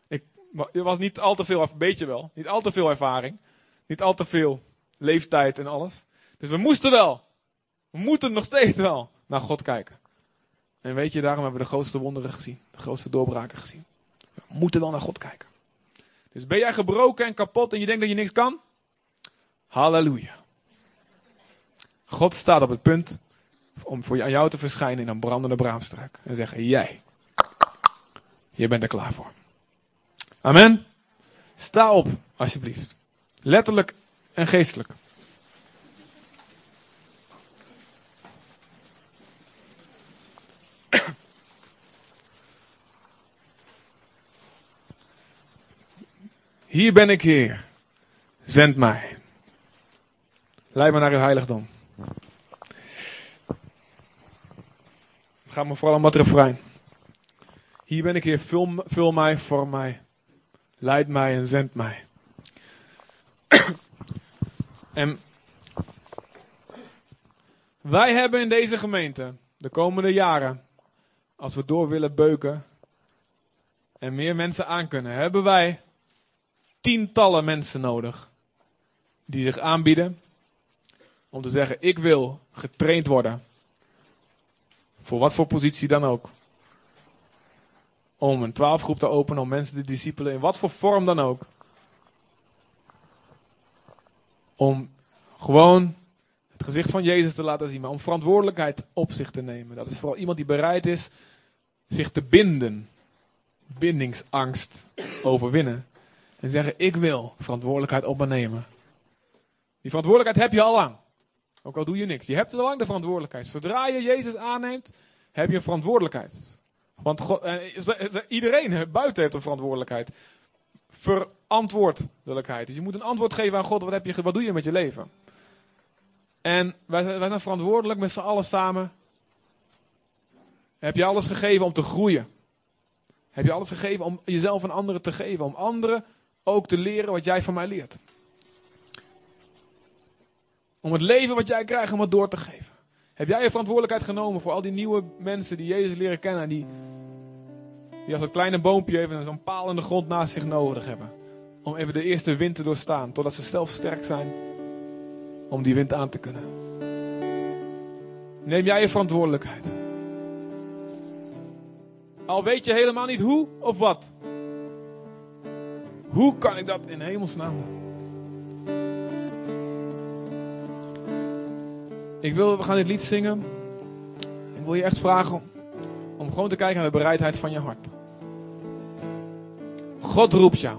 Ik, er was niet al te veel, een beetje wel, niet al te veel ervaring. Niet al te veel leeftijd en alles. Dus we moesten wel. We moeten nog steeds wel naar God kijken. En weet je, daarom hebben we de grootste wonderen gezien. De grootste doorbraken gezien. We moeten wel naar God kijken. Dus ben jij gebroken en kapot en je denkt dat je niks kan? Halleluja. God staat op het punt om voor aan jou te verschijnen in een brandende braamstruik. En zeggen, jij, je bent er klaar voor. Amen. Sta op, alsjeblieft. Letterlijk en geestelijk. Hier ben ik, Heer. Zend mij. Leid me naar uw heiligdom. Het gaat me vooral om wat refrein. Hier ben ik, Heer. Vul, vul mij, voor mij. Leid mij en zend mij. en Wij hebben in deze gemeente de komende jaren, als we door willen beuken en meer mensen aankunnen, hebben wij tientallen mensen nodig die zich aanbieden om te zeggen: Ik wil getraind worden. Voor wat voor positie dan ook. Om een twaalfgroep te openen, om mensen te discipelen, in wat voor vorm dan ook. Om gewoon het gezicht van Jezus te laten zien, maar om verantwoordelijkheid op zich te nemen. Dat is vooral iemand die bereid is zich te binden. Bindingsangst overwinnen. En zeggen: Ik wil verantwoordelijkheid op me nemen. Die verantwoordelijkheid heb je al lang. Ook al doe je niks. Je hebt al lang de verantwoordelijkheid. Zodra je Jezus aanneemt, heb je een verantwoordelijkheid. Want God, eh, iedereen buiten heeft een verantwoordelijkheid. Verantwoordelijkheid. Dus je moet een antwoord geven aan God. Wat, heb je, wat doe je met je leven? En wij zijn, wij zijn verantwoordelijk met z'n allen samen. Heb je alles gegeven om te groeien? Heb je alles gegeven om jezelf aan anderen te geven? Om anderen ook te leren wat jij van mij leert? Om het leven wat jij krijgt, om het door te geven. Heb jij je verantwoordelijkheid genomen voor al die nieuwe mensen die Jezus leren kennen en die, die als dat kleine boompje even zo'n paal in de grond naast zich nodig hebben? Om even de eerste wind te doorstaan, totdat ze zelf sterk zijn om die wind aan te kunnen. Neem jij je verantwoordelijkheid. Al weet je helemaal niet hoe of wat. Hoe kan ik dat in hemelsnaam doen? Ik wil, we gaan dit lied zingen. Ik wil je echt vragen om, om gewoon te kijken naar de bereidheid van je hart. God roept jou.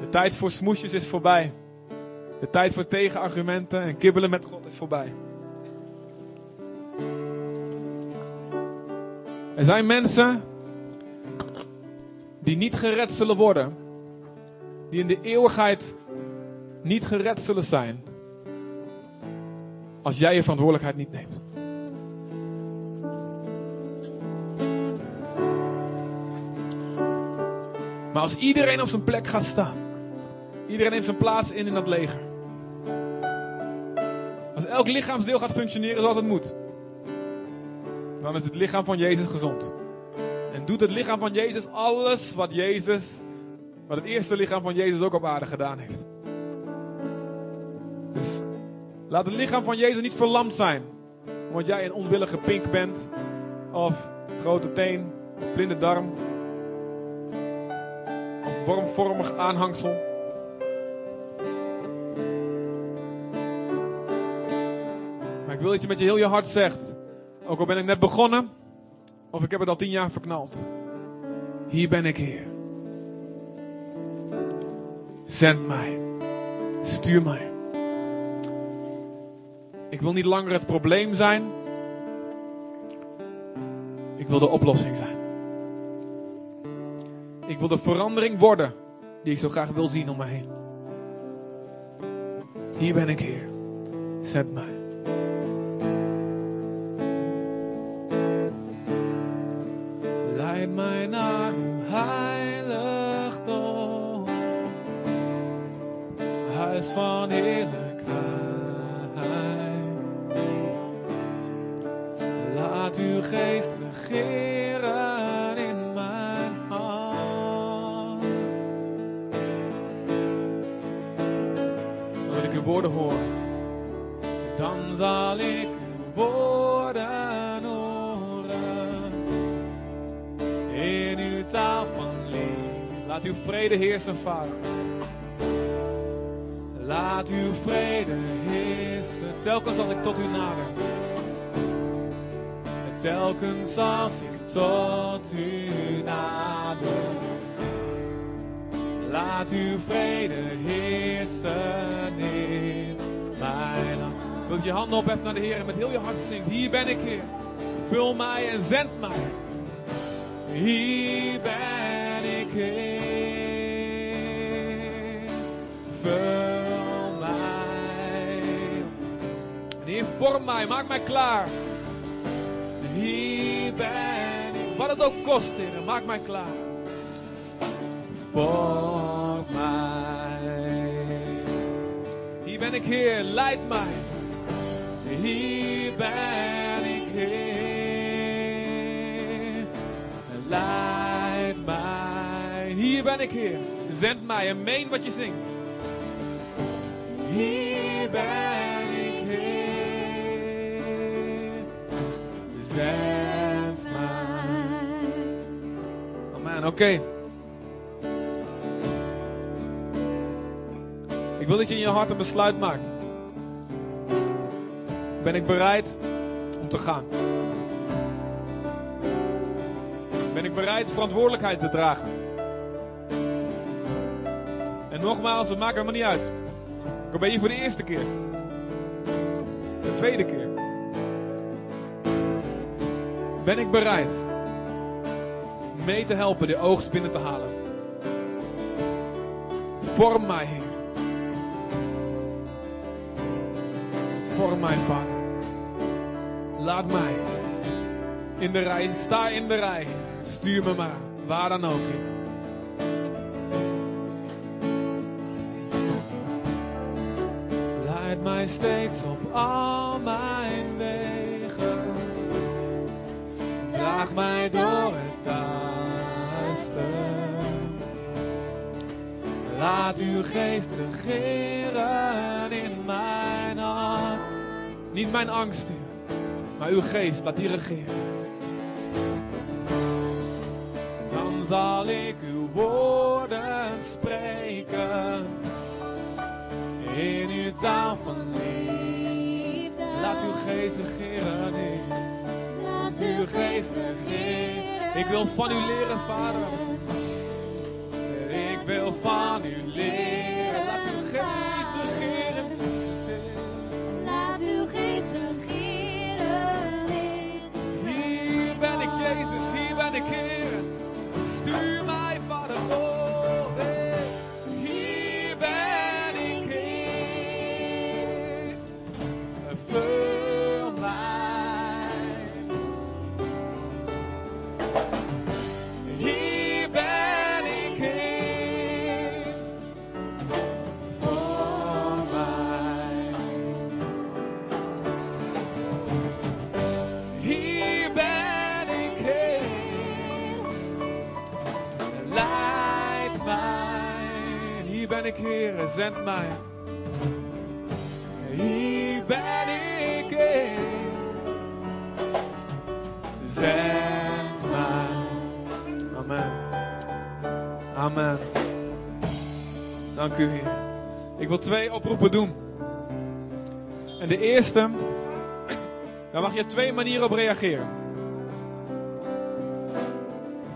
De tijd voor smoesjes is voorbij. De tijd voor tegenargumenten en kibbelen met God is voorbij. Er zijn mensen die niet gered zullen worden. Die in de eeuwigheid niet gered zullen zijn. Als jij je verantwoordelijkheid niet neemt. Maar als iedereen op zijn plek gaat staan. Iedereen neemt zijn plaats in in dat leger. Als elk lichaamsdeel gaat functioneren zoals het moet. Dan is het lichaam van Jezus gezond. En doet het lichaam van Jezus alles wat Jezus, wat het eerste lichaam van Jezus ook op aarde gedaan heeft. Dus laat het lichaam van Jezus niet verlamd zijn. Omdat jij een onwillige pink bent. Of grote teen. Of blinde darm. Of wormvormig aanhangsel. Maar ik wil dat je met je heel je hart zegt. Ook al ben ik net begonnen. Of ik heb het al tien jaar verknald. Hier ben ik, Heer. Zend mij. Stuur mij. Ik wil niet langer het probleem zijn. Ik wil de oplossing zijn. Ik wil de verandering worden die ik zo graag wil zien om me heen. Hier ben ik, Heer. Zend mij. Vrede heersen, Vader. Laat uw vrede heersen, telkens als ik tot u nader. En telkens als ik tot u nader. Laat uw vrede heersen in mijn hart. Wil je je handen opheffen naar de Heer en met heel je hart zingt. Hier ben ik, Heer. Vul mij en zend mij. Hier ben ik, Heer. Vorm mij, maak mij klaar. Hier ben ik. Wat het ook kost, Heer, maak mij klaar. Vorm mij. Hier ben ik, Heer, leid mij. Hier ben ik, Heer. Leid mij. Hier ben ik, Heer. Zend mij en meen wat je zingt. Hier Oké. Ik wil dat je in je hart een besluit maakt. Ben ik bereid om te gaan? Ben ik bereid verantwoordelijkheid te dragen? En nogmaals, het maakt helemaal niet uit. Ik ben hier voor de eerste keer. De tweede keer. Ben ik bereid mee te helpen de oogst binnen te halen? Vorm mij, Heer. Vorm mij, Vader. Laat mij in de rij, sta in de rij. Stuur me maar, waar dan ook, Heer. Leid mij steeds op al mijn wegen. Draag mij door Laat uw geest regeren in mijn hart. Niet mijn angst, Heer, maar uw geest, laat die regeren. Dan zal ik uw woorden spreken in uw taal van liefde. Laat uw geest regeren, Heer. Laat uw geest regeren. Ik wil van u leren, Vader. Ik wil van Zend mij. Hier ben ik, Heer. Zend mij. Amen. Amen. Dank u, Heer. Ik wil twee oproepen doen. En de eerste, daar mag je twee manieren op reageren.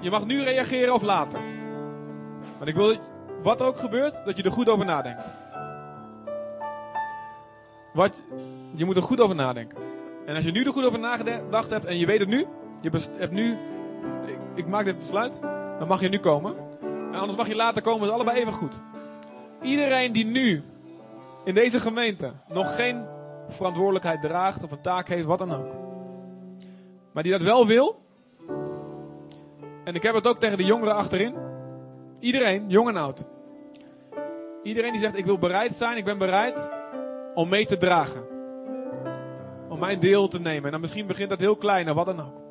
Je mag nu reageren of later. Want ik wil wat ook gebeurt, dat je er goed over nadenkt. Wat, je moet er goed over nadenken. En als je nu er goed over nagedacht hebt en je weet het nu, je hebt nu, ik, ik maak dit besluit, dan mag je nu komen. En anders mag je later komen, is allebei even goed. Iedereen die nu in deze gemeente nog geen verantwoordelijkheid draagt of een taak heeft, wat dan ook. Maar die dat wel wil. En ik heb het ook tegen de jongeren achterin. Iedereen, jong en oud. Iedereen die zegt ik wil bereid zijn, ik ben bereid om mee te dragen. Om mijn deel te nemen. En dan misschien begint dat heel klein of wat dan ook.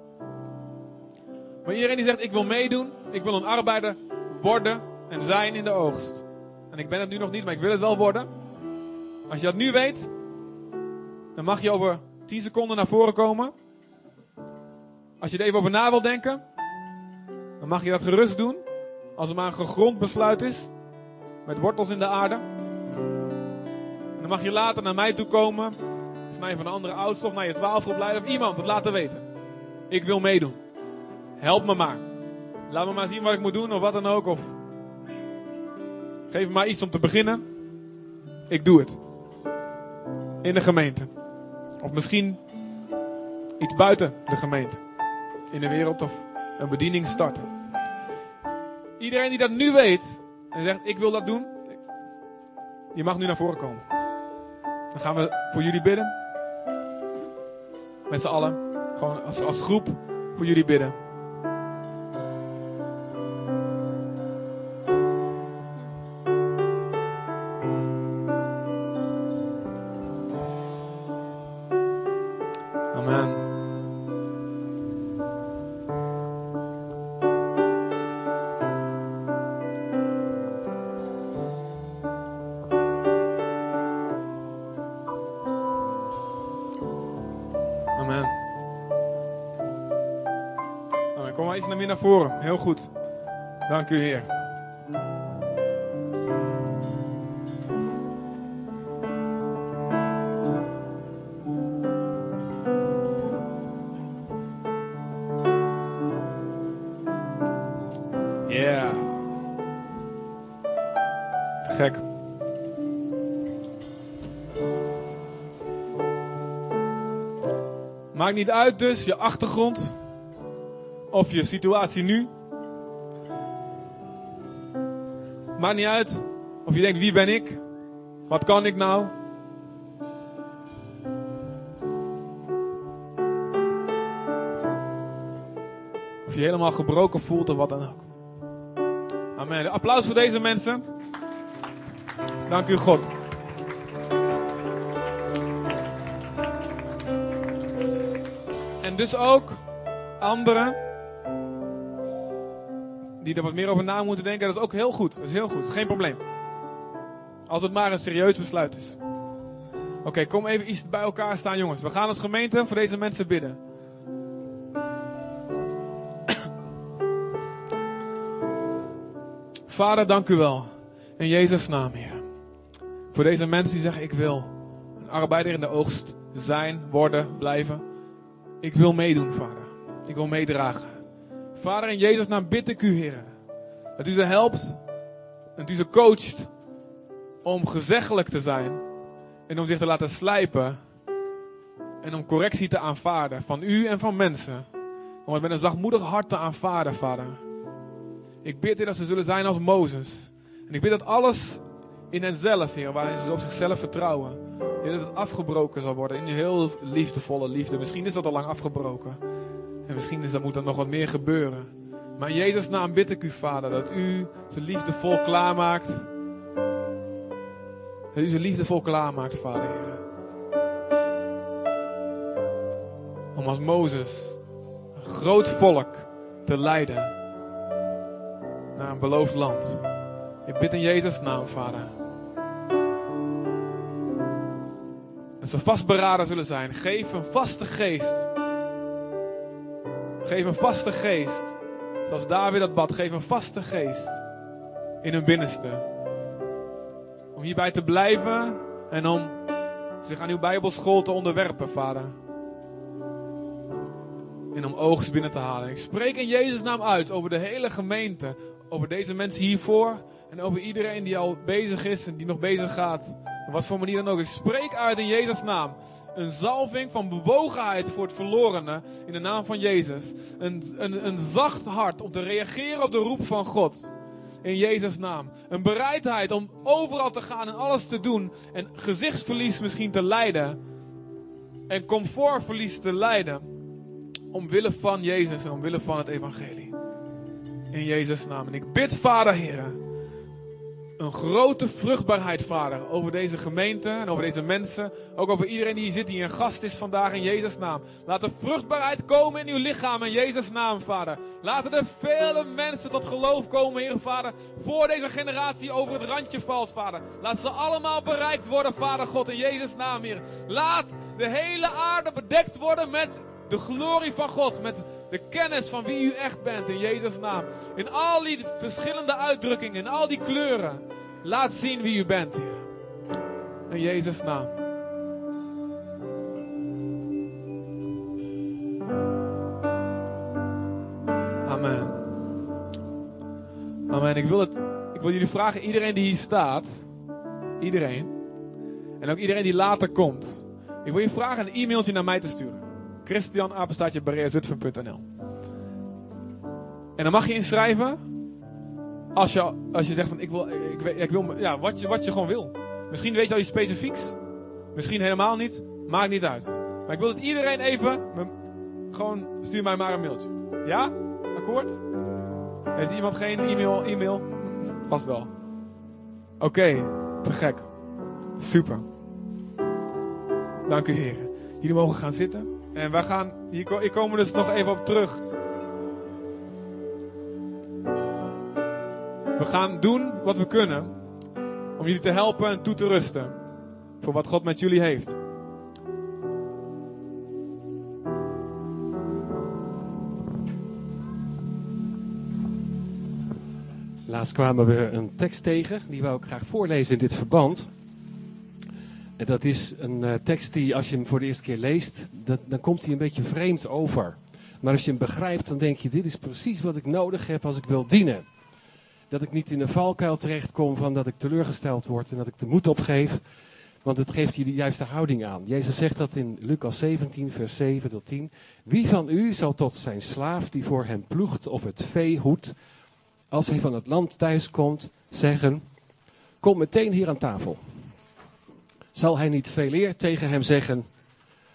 Maar iedereen die zegt ik wil meedoen, ik wil een arbeider worden en zijn in de oogst. En ik ben het nu nog niet, maar ik wil het wel worden. Als je dat nu weet, dan mag je over 10 seconden naar voren komen. Als je er even over na wil denken, dan mag je dat gerust doen. Als het maar een gegrond besluit is, met wortels in de aarde. En dan mag je later naar mij toe komen, of naar een van de andere oudsten, of naar je twaalfgroepleider, of iemand het laten weten. Ik wil meedoen. Help me maar. Laat me maar zien wat ik moet doen, of wat dan ook. Of geef me maar iets om te beginnen. Ik doe het. In de gemeente. Of misschien iets buiten de gemeente. In de wereld of een bediening starten. Iedereen die dat nu weet en zegt ik wil dat doen. Je mag nu naar voren komen. Dan gaan we voor jullie bidden. Met z'n allen. Gewoon als, als groep voor jullie bidden. Voren. Heel goed. Dank u, Heer. Gek. Maakt niet uit dus je achtergrond of je situatie nu. Maakt niet uit of je denkt wie ben ik? Wat kan ik nou? Of je helemaal gebroken voelt of wat dan ook. Amen. Applaus voor deze mensen. Dank u God. En dus ook anderen die er wat meer over na moeten denken, dat is ook heel goed. Dat is heel goed, geen probleem. Als het maar een serieus besluit is. Oké, kom even iets bij elkaar staan, jongens. We gaan als gemeente voor deze mensen bidden. Vader, dank u wel. In Jezus' naam, Heer. Voor deze mensen die zeggen: Ik wil een arbeider in de oogst zijn, worden, blijven. Ik wil meedoen, Vader. Ik wil meedragen. Vader, in Jezus' naam bid ik u, Heer. Dat u ze helpt. Dat u ze coacht. Om gezeggelijk te zijn. En om zich te laten slijpen. En om correctie te aanvaarden. Van u en van mensen. Om het met een zachtmoedig hart te aanvaarden, Vader. Ik bid, Heer, dat ze zullen zijn als Mozes. En ik bid dat alles in henzelf, Heer, waarin ze op zichzelf vertrouwen. Dat het afgebroken zal worden in heel liefdevolle liefde. Misschien is dat al lang afgebroken. En misschien is dat, moet er nog wat meer gebeuren. Maar in Jezus' naam bid ik u, Vader, dat u ze liefdevol klaarmaakt. Dat u ze liefdevol klaarmaakt, Vader, Heer. Om als Mozes een groot volk te leiden naar een beloofd land. Ik bid in Jezus' naam, Vader. Dat ze vastberaden zullen zijn. Geef een vaste geest. Geef een vaste geest. Zoals David dat bad. Geef een vaste geest. In hun binnenste. Om hierbij te blijven. En om zich aan uw Bijbelschool te onderwerpen, Vader. En om oogst binnen te halen. Ik spreek in Jezus' naam uit over de hele gemeente. Over deze mensen hiervoor. En over iedereen die al bezig is en die nog bezig gaat. Op wat voor manier dan ook. Ik spreek uit in Jezus' naam. Een zalving van bewogenheid voor het verlorene. In de naam van Jezus. Een, een, een zacht hart om te reageren op de roep van God. In Jezus' naam. Een bereidheid om overal te gaan en alles te doen. En gezichtsverlies misschien te lijden. En comfortverlies te lijden. Omwille van Jezus en omwille van het evangelie. In Jezus' naam. En ik bid, Vader, Heer een grote vruchtbaarheid, Vader, over deze gemeente en over deze mensen. Ook over iedereen die hier zit, die een gast is vandaag in Jezus' naam. Laat er vruchtbaarheid komen in uw lichaam in Jezus' naam, Vader. Laten er vele mensen tot geloof komen, Heer, Vader, voor deze generatie over het randje valt, Vader. Laat ze allemaal bereikt worden, Vader God, in Jezus' naam, Heer. Laat de hele aarde bedekt worden met de glorie van God, met de kennis van wie u echt bent in Jezus' naam. In al die verschillende uitdrukkingen, in al die kleuren. Laat zien wie u bent, Heer. In Jezus' naam. Amen. Amen. Ik wil, het, ik wil jullie vragen, iedereen die hier staat, iedereen, en ook iedereen die later komt, ik wil je vragen een e-mailtje naar mij te sturen. Christian apenstaatje En dan mag je inschrijven. Als je, als je zegt van ik wil, ik, ik, wil ja, wat, je, wat je gewoon wil. Misschien weet je al je specifieks. Misschien helemaal niet. Maakt niet uit. Maar ik wil dat iedereen even. Gewoon stuur mij maar een mailtje. Ja? Akkoord? Heeft iemand geen e-mail? e-mail? Vast wel. Oké, te gek. Super. Dank u, heren. Jullie mogen gaan zitten. En wij gaan, hier, ko- hier komen we dus nog even op terug. We gaan doen wat we kunnen om jullie te helpen en toe te rusten voor wat God met jullie heeft. Laatst kwamen we een tekst tegen, die wou ik graag voorlezen in dit verband. Dat is een eh, tekst die, als je hem voor de eerste keer leest, dat, dan komt hij een beetje vreemd over. Maar als je hem begrijpt, dan denk je, dit is precies wat ik nodig heb als ik wil dienen. Dat ik niet in een valkuil terechtkom van dat ik teleurgesteld word en dat ik de moed opgeef. Want het geeft je de juiste houding aan. Jezus zegt dat in Lucas 17, vers 7 tot 10. Wie van u zal tot zijn slaaf die voor hem ploegt of het vee hoedt, als hij van het land thuiskomt, zeggen: Kom meteen hier aan tafel. Zal hij niet veel eer tegen hem zeggen: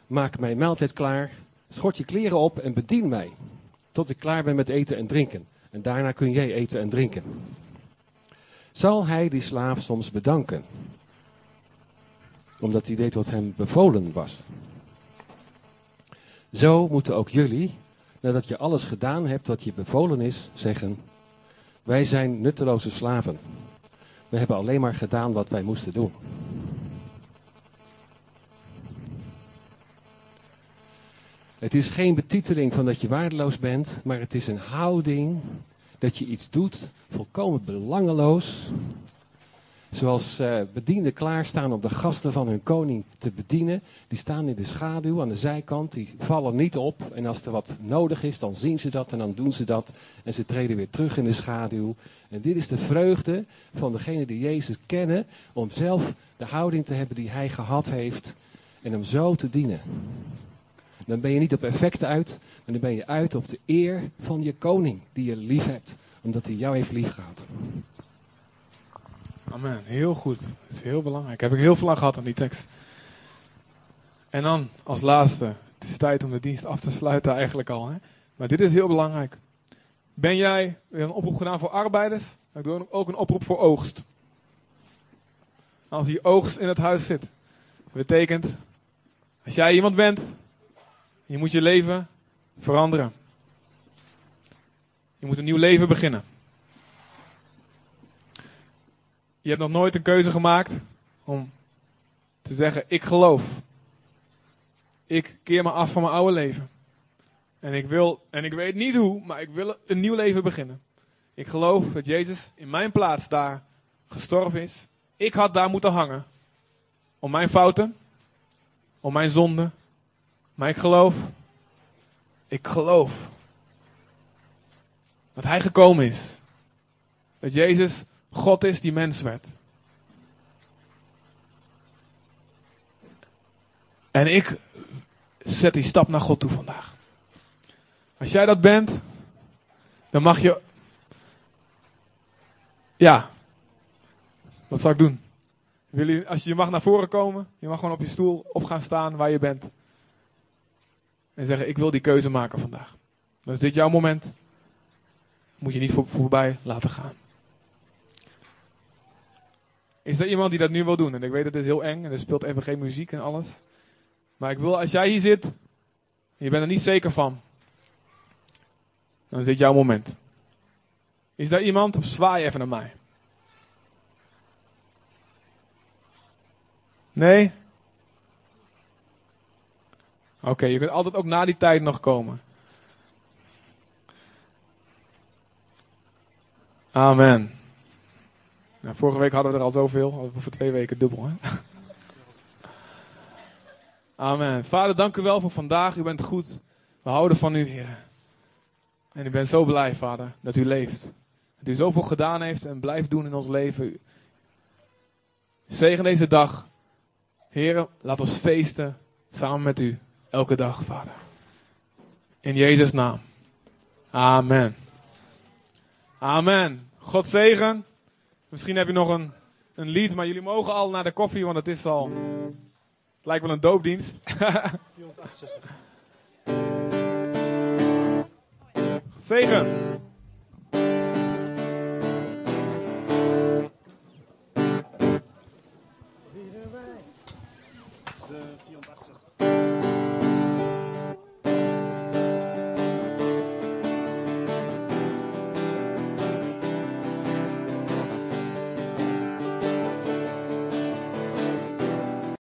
Maak mijn maaltijd klaar, schort je kleren op en bedien mij, tot ik klaar ben met eten en drinken. En daarna kun jij eten en drinken. Zal hij die slaaf soms bedanken? Omdat hij deed wat hem bevolen was. Zo moeten ook jullie, nadat je alles gedaan hebt wat je bevolen is, zeggen: Wij zijn nutteloze slaven. We hebben alleen maar gedaan wat wij moesten doen. Het is geen betiteling van dat je waardeloos bent, maar het is een houding dat je iets doet, volkomen belangeloos. Zoals uh, bedienden klaarstaan om de gasten van hun koning te bedienen. Die staan in de schaduw aan de zijkant, die vallen niet op. En als er wat nodig is, dan zien ze dat en dan doen ze dat. En ze treden weer terug in de schaduw. En dit is de vreugde van degene die Jezus kennen, om zelf de houding te hebben die hij gehad heeft. En om zo te dienen. Dan ben je niet op effecten uit, maar dan ben je uit op de eer van je koning die je lief hebt, omdat hij jou heeft lief gehad. Amen, heel goed. Dat is heel belangrijk. Heb ik heel veel aan gehad aan die tekst. En dan als laatste, het is tijd om de dienst af te sluiten eigenlijk al. Hè? Maar dit is heel belangrijk. Ben jij, we een oproep gedaan voor arbeiders, ik doe ook een oproep voor oogst. Als die oogst in het huis zit, betekent, als jij iemand bent je moet je leven veranderen. Je moet een nieuw leven beginnen. Je hebt nog nooit een keuze gemaakt om te zeggen: Ik geloof. Ik keer me af van mijn oude leven. En ik wil, en ik weet niet hoe, maar ik wil een nieuw leven beginnen. Ik geloof dat Jezus in mijn plaats daar gestorven is. Ik had daar moeten hangen. Om mijn fouten, om mijn zonden, maar ik geloof, ik geloof dat Hij gekomen is. Dat Jezus God is die mens werd. En ik zet die stap naar God toe vandaag. Als jij dat bent, dan mag je. Ja. Wat zal ik doen? Als je mag naar voren komen, je mag gewoon op je stoel op gaan staan waar je bent. En zeggen, ik wil die keuze maken vandaag. Dan is dit jouw moment. Moet je niet voor, voorbij laten gaan. Is er iemand die dat nu wil doen? En ik weet het is heel eng en er speelt even geen muziek en alles. Maar ik wil, als jij hier zit, je bent er niet zeker van, dan is dit jouw moment. Is daar iemand? Of zwaai even naar mij. Nee? Oké, je kunt altijd ook na die tijd nog komen. Amen. Nou, vorige week hadden we er al zoveel. Voor twee weken dubbel. Hè? Amen. Vader, dank u wel voor vandaag. U bent goed. We houden van u, Heer. En ik ben zo blij, Vader, dat u leeft. Dat u zoveel gedaan heeft en blijft doen in ons leven. Zegen deze dag. Heer, laat ons feesten samen met u. Elke dag, Vader. In Jezus' naam. Amen. Amen. God zegen. Misschien heb je nog een, een lied, maar jullie mogen al naar de koffie, want het is al. Het lijkt wel een doopdienst. 468. Zegen.